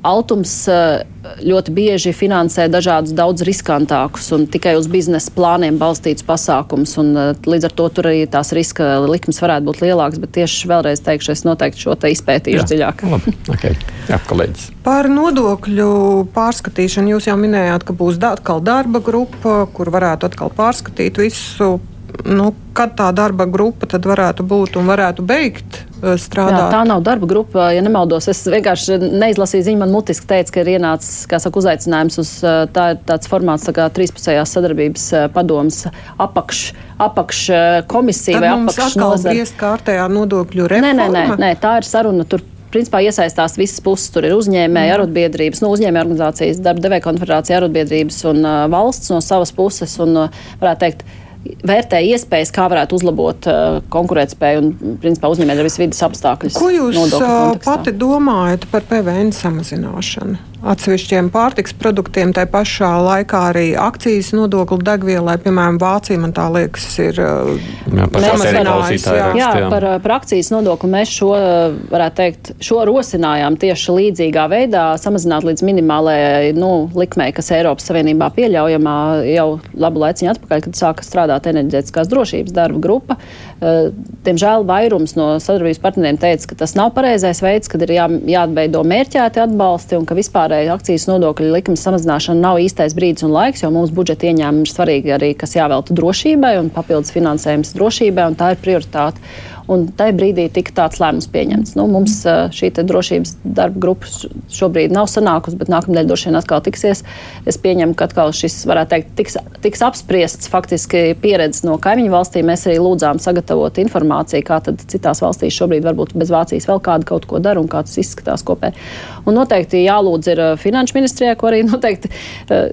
Speaker 2: Altums eh, ļoti bieži finansē dažādus daudz riskantākus un tikai uz biznesa plāniem balstītus pasākumus. Eh, līdz ar to tur arī tās riska likmes varētu būt lielākas, bet tieši vēlreiz teikšu, es noteikti šo te izpētīšu Jā. dziļāk.
Speaker 1: Labi, okay. Jā, kolēģis.
Speaker 4: Par nodokļu pārskatīšanu jūs jau minējāt, ka būs atkal darba grupa, kur varētu atkal pārskatīt visu. Nu, kad tā darba grupa tad varētu būt un varētu beigt strādāt?
Speaker 2: Jā, tā nav darba grupa, ja nemaldos. Es vienkārši neizlasīju ziņu, man mutiski teica, ka ir ienācis saka, uzaicinājums uz uh, tā, tāds formāts tā kā trīspusējās sadarbības uh, padomas apakš, apakš komisija
Speaker 4: vai apakš nozara. kārtējā nodokļu reforma?
Speaker 2: Nē, nē, nē, nē, tā ir saruna. Tur principā iesaistās visas puses. Tur ir uzņēmēji, arotbiedrības, nu, uzņēmēju organizācijas, darba devēja konfederācija, arotbiedrības un uh, valsts no savas puses. Un, uh, varētu teikt, vērtē iespējas, kā varētu uzlabot uh, konkurētspēju un, principā, uzņēmējdarbības vidas apstākļus.
Speaker 4: Ko jūs uh, pati domājat par PVN samazināšanu? Atsevišķiem pārtiks produktiem, tā pašā laikā arī akcijas nodokli degvielai, piemēram, Vācija, man tā liekas, ir
Speaker 2: samazinājusi. Jā, jā, jā, par, par akcijas nodokli mēs šo, varētu teikt, šo rosinājām tieši līdzīgā veidā samazināt līdz minimālajai nu, likmei, kas Eiropas Savienībā pieļaujamā jau labu laiciņu atpakaļ, kad sāka strādāt enerģētiskās drošības darba grupa. Diemžēl vairums no sadarbības partneriem teica, ka tas nav pareizais veids, kad ir jā, jāatbeido mērķēti atbalsti un ka vispār vispārēji akcijas nodokļu likuma samazināšana nav īstais brīdis un laiks, jo mums budžeta ieņēmumi ir svarīgi arī, kas jāvelta drošībai un papildus finansējums drošībai, un tā ir prioritāte. Un tajā brīdī tika tāds lēmums pieņemts. Nu, mums šī drošības darba grupa šobrīd nav sanākusi, bet nākamnedēļ droši vien atkal tiksies. Es pieņemu, ka atkal šis, varētu teikt, tiks, tiks apspriests faktiski pieredzes no kaimiņu valstīm. Mēs arī lūdzām sagatavot informāciju, kā tad citās valstīs šobrīd varbūt bez Vācijas vēl kāda kaut ko dara un kā tas izskatās kopē. Un noteikti jālūdz ir finanšu ministrijai, ko arī noteikti,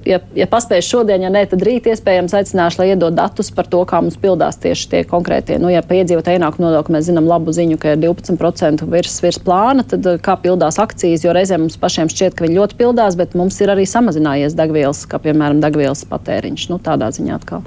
Speaker 2: ja, ja paspēs šodien, ja nē, tad rīt iespējams aicināšu, lai iedod datus par to, kā mums pildās tieši tie konkrētie, nu, ja pa iedzīvotāju ienākumu nodokļu ka mēs zinām labu ziņu, ka ir 12% virs, virs plāna, tad eh, kā pildās akcijas, jo reizēm mums pašiem šķiet, ka viņi ļoti pildās, bet mums ir arī samazinājies degvielas, kā piemēram degvielas patēriņš. Nu, tādā ziņā atkal.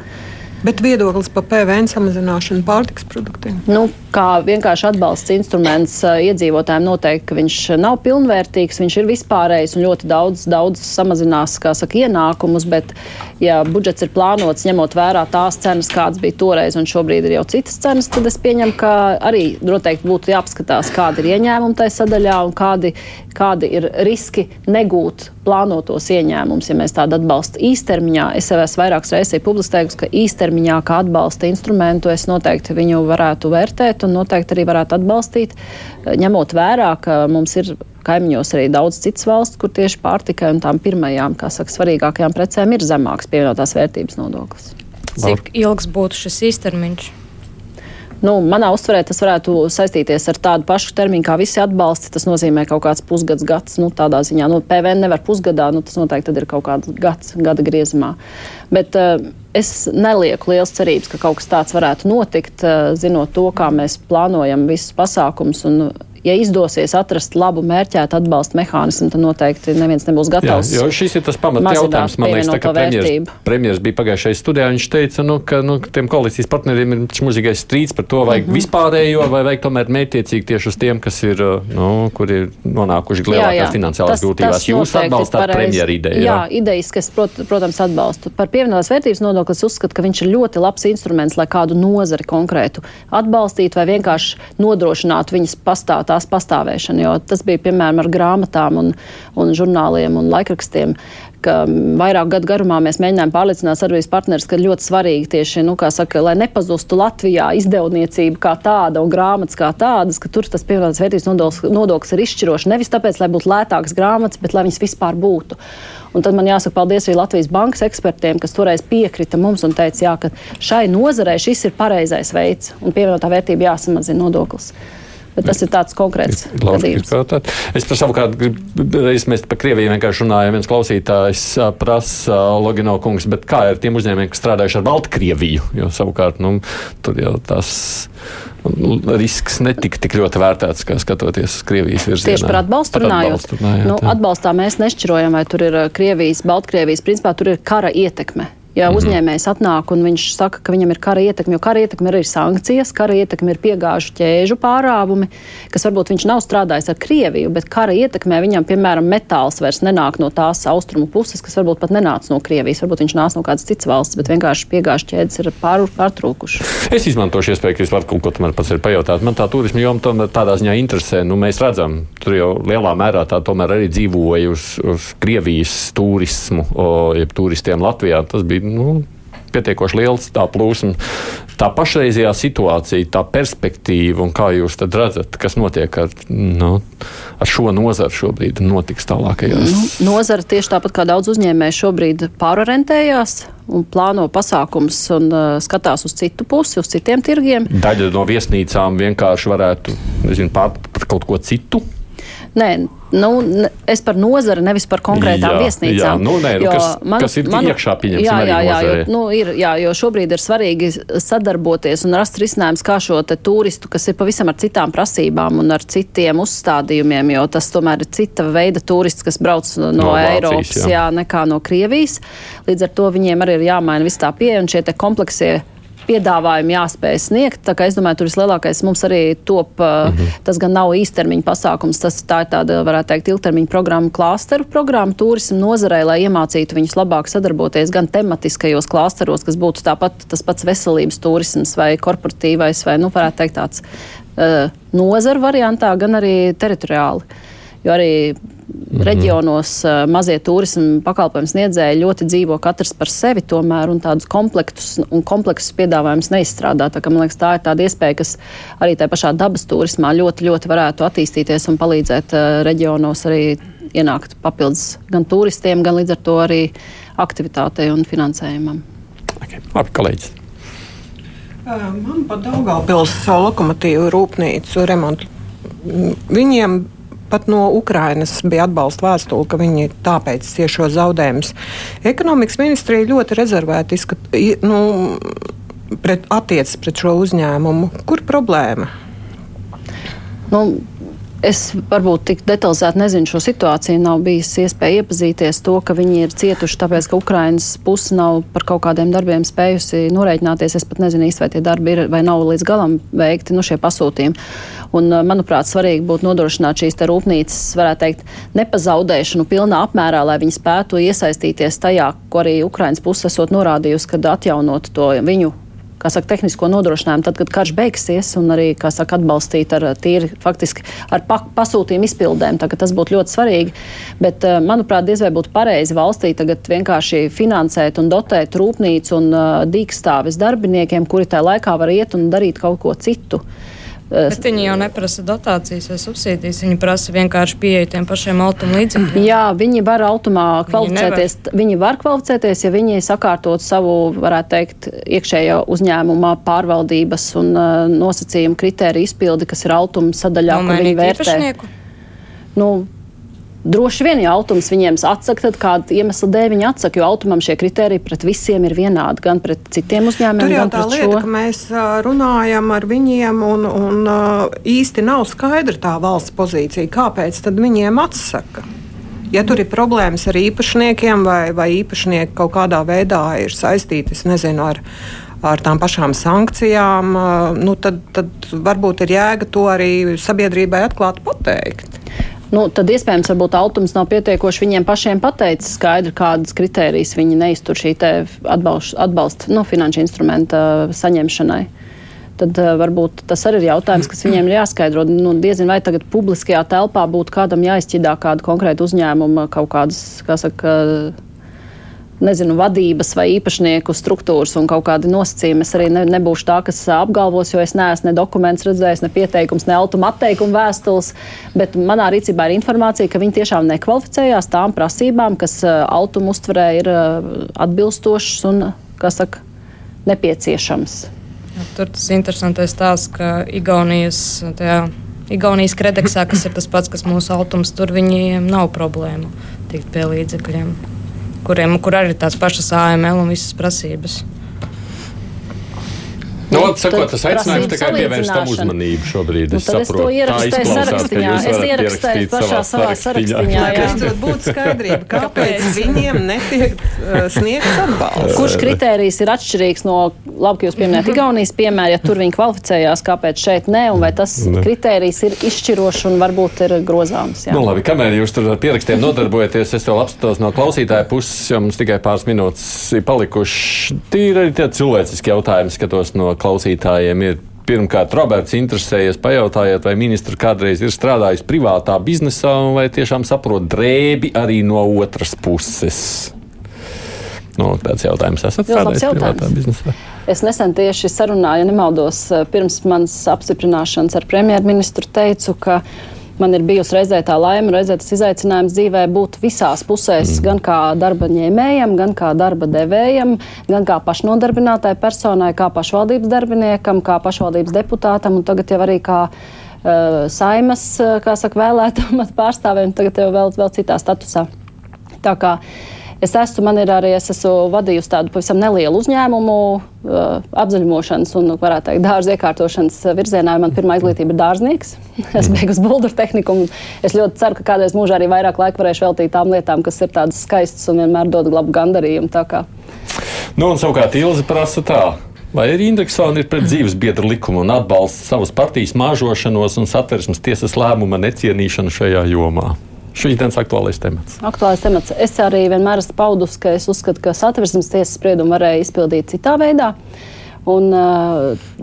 Speaker 4: Bet viedoklis par PVN samazināšanu pārtiks produktiem?
Speaker 2: Nu, kā vienkārši atbalsts instruments iedzīvotājiem noteikti, viņš nav pilnvērtīgs, viņš ir vispārējs un ļoti daudz, daudz samazinās, saka, ienākumus, bet, ja budžets ir plānots ņemot vērā tās cenas, kādas bija toreiz un šobrīd ir jau citas cenas, tad es pieņemu, ka arī noteikti būtu jāapskatās, kādi ir ieņēmumi tajā sadaļā un kādi, kādi ir riski negūt plānotos ieņēmumus, ja mēs tādu atbalstu īstermiņā. Es jau esmu vairākas reizes publicējusi, ka īstermiņā kā atbalsta instrumentu es noteikti viņu varētu vērtēt un noteikti arī varētu atbalstīt, ņemot vērā, ka mums ir kaimiņos arī daudz citas valsts, kur tieši pārtikai un tām pirmajām, kā saka, svarīgākajām precēm ir zemāks pievienotās vērtības nodoklis.
Speaker 3: Cik ilgs būtu šis īstermiņš?
Speaker 2: Nu, manā uztverē tas varētu saistīties ar tādu pašu termiņu kā visi atbalsti. Tas nozīmē kaut kāds pusgads, gads. Nu, tādā ziņā, nu, PVN nevar pusgadā, nu, tas noteikti ir kaut kāds gads, gada griezumā. Bet uh, es nelieku liels cerības, ka kaut kas tāds varētu notikt, uh, zinot to, kā mēs plānojam visus pasākumus un ja izdosies atrast labu mērķētu atbalsta mehānismu, tad noteikti neviens nebūs gatavs.
Speaker 1: Jā, jo šis ir tas pamat jautājums. Man liekas, tā, ka premjeras, premjeras bija pagājušajā studijā. Viņš teica, nu, ka nu, tiem koalīcijas partneriem ir mūžīgais strīds par to, vajag mm -hmm. vispārējo vai vajag tomēr mērķiecīgi tieši uz tiem, kas ir, nu, kur ir nonākuši lielākās finansiālās grūtībās. Jūs atbalstāt premjeru ideju?
Speaker 2: Jā, jā idejas, kas, prot, protams, atbalstu. Par pievienotās vērtības nodokli es uzskatu, ka viņš ir ļoti labs instruments, lai kādu nozari konkrētu atbalstītu vai vienkārši nodrošinātu viņas pastāvēt tās pastāvēšanu. Jo tas bija piemēram ar grāmatām un, un žurnāliem un laikrakstiem, vairāk gadu garumā mēs mēģinājām pārliecināt sadarbības partnerus, ka ļoti svarīgi tieši, nu, saka, lai nepazustu Latvijā izdevniecība kā tāda un grāmatas kā tādas, ka tur tas pievienotās vērtības nodoklis, nodoklis ir izšķirošs. Nevis tāpēc, lai būtu lētākas grāmatas, bet lai viņas vispār būtu. Un tad man jāsaka paldies arī Latvijas bankas ekspertiem, kas toreiz piekrita mums un teica, jā, ka šai nozarei šis ir pareizais veids un pievienotā vērtība jāsamazina nodoklis. Bet tas ir tāds konkrēts gadījums.
Speaker 1: Es par savukārt gribu reiz mēs par Krieviju vienkārši runājam. Viens klausītājs prasa Logino kungs, bet kā ir tiem uzņēmējiem, kas strādājuši ar Baltkrieviju? Jo savukārt, nu, tur jau tas risks netika tik ļoti vērtēts, kā skatoties uz Krievijas virzienā.
Speaker 2: Tieši par atbalstu runājot. Atbalstu, runājot nu, atbalstā mēs nešķirojam, vai tur ir Krievijas, Baltkrievijas, principā tur ir kara ietekme. Ja mm -hmm. uzņēmējs atnāk un viņš saka, ka viņam ir kara ietekme, jo kara ietekme ir arī sankcijas, kara ietekme ir piegāžu ķēžu pārāvumi, kas varbūt viņš nav strādājis ar Krieviju, bet kara ietekmē viņam, piemēram, metāls vairs nenāk no tās austrumu puses, kas varbūt pat nenāca no Krievijas. Varbūt viņš nāca no kādas citas valsts, bet vienkārši piegāžu ķēdes ir pār, pārtrūkušas.
Speaker 1: Es izmantošu iespēju, ka jūs varat kaut ko tomēr pats pajautāt. Man tā turisma joma tomēr tādā ziņā interesē. Nu, mēs redzam, tur jau lielā mērā tā tomēr arī dzīvoja uz, uz Krievijas turismu, o, jeb turistiem Latvijā. Tas bija nu, pietiekoši liels tā plūsma. Tā pašreizējā situācija, tā perspektīva, un kā jūs redzat, kas notiek ar, nu, ar šo nozaru šobrīd, notiks tālākajās? Nu,
Speaker 2: nozara tieši tāpat kā daudz uzņēmēju šobrīd pārorientējās un plāno pasākums un uh, skatās uz citu pusi, uz citiem tirgiem.
Speaker 1: Daļa no viesnīcām vienkārši varētu nezinu, pārt par kaut ko citu.
Speaker 2: Nē, Nu, es par nozari, nevis par konkrētām jā, viesnīcām.
Speaker 1: Jā, nu, nē, nu, kas, man, kas ir man, iekšā pieņemts? Jā, jā, jā, jo,
Speaker 2: nu, ir, jā, jo šobrīd ir svarīgi sadarboties un rast risinājums, kā šo turistu, kas ir pavisam ar citām prasībām un ar citiem uzstādījumiem, jo tas tomēr ir cita veida turists, kas brauc no, no Eiropas, jā. jā, nekā no Krievijas. Līdz ar to viņiem arī ir jāmaina viss tā pieeja un šie kompleksie piedāvājumu jāspēj sniegt. Tā kā es domāju, tur vislielākais mums arī top, mm -hmm. tas gan nav īstermiņa pasākums, tas tā ir tāda, varētu teikt, ilgtermiņa programma, klāsteru programma turismu nozarei, lai iemācītu viņus labāk sadarboties gan tematiskajos klāsteros, kas būtu tāpat tas pats veselības turisms vai korporatīvais vai, nu, varētu teikt, tāds uh, nozaru variantā, gan arī teritoriāli. Jo arī -hmm. Reģionos uh, mazie turismu pakalpojumu sniedzēji ļoti dzīvo katrs par sevi, tomēr un tādus komplektus un kompleksus piedāvājumus neizstrādā. Tā, ka, man liekas, tā ir tāda iespēja, kas arī tajā pašā dabas turismā ļoti, ļoti varētu attīstīties un palīdzēt uh, reģionos arī ienākt papildus gan turistiem, gan līdz ar to arī aktivitātei un finansējumam.
Speaker 1: Okay. Labi, kolēģis.
Speaker 4: Man pat Daugavpils lokomotīvu rūpnīcu remontu. Viņiem pat no Ukrainas bija atbalsta vēstule, ka viņi tāpēc ciešo zaudējumus. Ekonomikas ministrija ļoti rezervēti izskat, nu, pret, attiecas pret šo uzņēmumu. Kur problēma?
Speaker 2: Nu, Es varbūt tik detalizēti nezinu šo situāciju. Nav bijis iespēja iepazīties to, ka viņi ir cietuši tāpēc, ka Ukrainas puse nav par kaut kādiem darbiem spējusi norēķināties. Es pat nezinu īsti, vai tie darbi ir vai nav līdz galam veikti, nu šie pasūtījumi. Un, manuprāt, svarīgi būtu nodrošināt šīs rūpnīcas, varētu teikt, nepazaudēšanu pilnā apmērā, lai viņi spētu iesaistīties tajā, ko arī Ukrainas puse esot norādījusi, kad atjaunot to viņu saka, tehnisko nodrošinājumu, tad, kad karš beigsies, un arī, saka, atbalstīt ar tīri faktiski ar pa, pasūtījumu izpildēm. Tas būtu ļoti svarīgi. Bet, eh, manuprāt, diez vai būtu pareizi valstī tagad vienkārši finansēt un dotēt rūpnīcu un uh, dīkstāvis darbiniekiem, kuri tajā laikā var iet un darīt kaut ko citu.
Speaker 3: Bet viņi jau neprasa dotācijas vai subsīdijas. Viņi prasa vienkārši pieeja tiem pašiem automašīnu līdzekļiem.
Speaker 2: Jā, viņi var automā kvalificēties. Viņi, viņi var kvalificēties, ja viņi sakārtot savu, varētu teikt, iekšējo uzņēmumā pārvaldības un uh, nosacījumu kritēriju izpildi, kas ir automa sadaļā, no, kur viņi vērtē. Īpašnieku? Nu, Droši vien, ja autors viņiem atsaka, tad kāda iemesla dēļ viņi atsaka, jo automam šie kriteriji pret visiem ir vienādi, gan pret citiem uzņēmumiem,
Speaker 4: Tur
Speaker 2: gan pret
Speaker 4: lieta,
Speaker 2: šo.
Speaker 4: ka mēs runājam ar viņiem un, un īsti nav skaidra tā valsts pozīcija, kāpēc tad viņiem atsaka. Ja tur ir problēmas ar īpašniekiem, vai, vai īpašnieki kaut kādā veidā ir saistīti nezinu, ar, ar tām pašām sankcijām, nu, tad, tad varbūt ir jēga to arī sabiedrībai atklāti pateikt.
Speaker 2: Nu, tad iespējams, varbūt autors nav pietiekoši viņiem pašiem pateicis skaidri, kādas kritērijas viņi neiztur šī atbalsta, atbalsta nu, finanšu instrumenta saņemšanai. Tad uh, varbūt tas arī ir jautājums, kas viņiem ir jāskaidro. Nu, diezin vai tagad publiskajā telpā būtu kādam jāizķidā kāda konkrēta uzņēmuma kaut kādas, kā saka, nezinu, vadības vai īpašnieku struktūras un kaut kādi nosacījumi. Es arī ne, nebūšu tā, kas apgalvos, jo es neesmu ne dokumentus redzējis, ne pieteikums, ne automāteikuma vēstules. Bet manā rīcībā ir informācija, ka viņi tiešām nekvalificējās tām prasībām, kas automu uztverē ir atbilstošas un, kā saka, nepieciešams.
Speaker 3: Ja, tur tas interesantais tās, ka Igaunijas. Tajā, Igaunijas kredeksā, kas ir tas pats, kas mūsu autors, tur viņiem nav problēmu tikt pie līdzekļiem kuriem kur arī tās pašas AML un visas prasības.
Speaker 1: Nu, nu, sakot, tas aicinājums tikai pievērst tam uzmanību šobrīd.
Speaker 2: Nu, es saprotu, es to ierakstīju sarakstiņā. Es ierakstīju pašā savā sarakstiņā.
Speaker 4: Jā, jā. būt skaidrība, kāpēc viņiem netiek uh, sniegts atbalsts.
Speaker 2: Kurš kritērijs ir atšķirīgs no, labi, ka jūs pieminējat Igaunijas piemēru, ja tur viņi kvalificējās, kāpēc šeit ne, un vai tas ne. kritērijs ir izšķirošs un varbūt ir grozāms. Jā.
Speaker 1: Nu, labi, kamēr jūs tur ar pierakstiem nodarbojaties, es vēl apskatos no klausītāja puses, jo mums tikai pāris minūtes ir palikuši. Tīri arī tie cilvēciski jautājumi skatos no klausītājiem ir. Pirmkārt, Roberts interesējies, pajautājiet, vai ministrs kādreiz ir strādājis privātā biznesā vai tiešām saprot drēbi arī no otras puses. Nu, tāds jautājums esat strādājis privātā biznesā?
Speaker 2: Es nesen tieši sarunāju, ja nemaldos, pirms manas apstiprināšanas ar premjerministru teicu, ka man ir bijusi reizē tā laime, reizē tas izaicinājums dzīvē būt visās pusēs, mm. gan kā darba ņēmējam, gan kā darba devējam, gan kā pašnodarbinātai personai, kā pašvaldības darbiniekam, kā pašvaldības deputātam un tagad jau arī kā uh, saimas, kā saka, vēlētam pārstāvēm, tagad jau vēl, vēl citā statusā. Tā kā uh, Es esmu, man ir arī, es esmu vadījusi tādu pavisam nelielu uzņēmumu uh, apzaļumošanas un, varētu teikt, dārza iekārtošanas virzienā. Man pirmā izglītība ir dārznieks. es beigusi buldoru tehniku es ļoti ceru, ka kādreiz mūžā arī vairāk laika varēšu veltīt tām lietām, kas ir tādas skaistas un vienmēr dod labu gandarījumu.
Speaker 1: Nu, un savukārt Ilze prasa tā. Vai ir indeksāli ir pret dzīves biedru likumu un atbalsta savas partijas māžošanos un satversmes tiesas lēmuma necienīšanu šajā jomā? Šīs aktuālais temats.
Speaker 2: Aktuālais temats. Es arī vienmēr esmu paudus, ka es uzskatu, ka satversmes tiesas spriedumu varēja izpildīt citā veidā. Un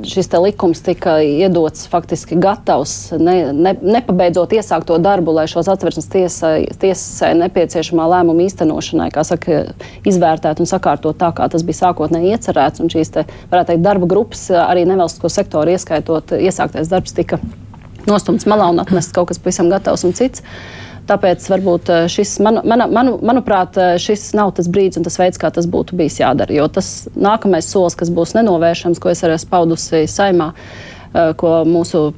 Speaker 2: šis likums tika iedots faktiski gatavs, ne, ne, nepabeidzot iesākto darbu, lai šos atversmes tiesai, tiesai nepieciešamā lēmuma īstenošanai, kā saka, izvērtēt un sakārtot tā, kā tas bija sākotnēji iecerēts. Un šīs, te, varētu teikt, darba grupas, arī nevalstisko sektoru ieskaitot, iesāktais darbs tika nostumts malā un atnests kaut kas pavisam gatavs un cits. Tāpēc varbūt eh, šis, man, man, man, manuprāt, eh, šis nav tas brīdis un tas veids, kā tas būtu bijis jādara. Jo tas nākamais solis, kas būs nenovēršams, ko es arī esmu paudusi saimā, eh, ko mūsu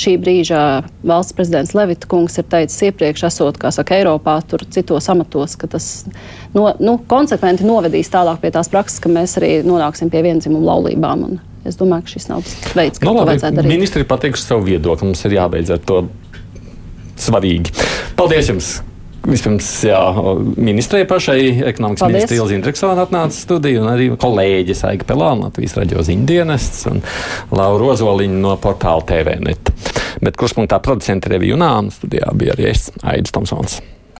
Speaker 2: šī brīža valsts prezidents Levita kungs ir teicis iepriekš, esot, saka, Eiropā, tur citos amatos, ka tas no, nu, konsekventi novedīs tālāk pie tās prakses, ka mēs arī nonāksim pie vienzimumu laulībām. Un es domāju, ka šis nav tas veids, kā no, nu, to vajadzētu darīt.
Speaker 1: Ministri ir pateikuši savu viedokli, mums ir jābeidz ar to svarīgi. Paldies jums! Vispirms, jā, ministrija pašai, ekonomikas ministrija Ilza Indriksona atnāca studiju, un arī kolēģis Aiga Pelāna, Latvijas raģio ziņdienests, un Laura Rozoliņa no portāla TVNet. Bet kurš punktā producenta reviju un studijā bija arī es, Aidis Tomsons.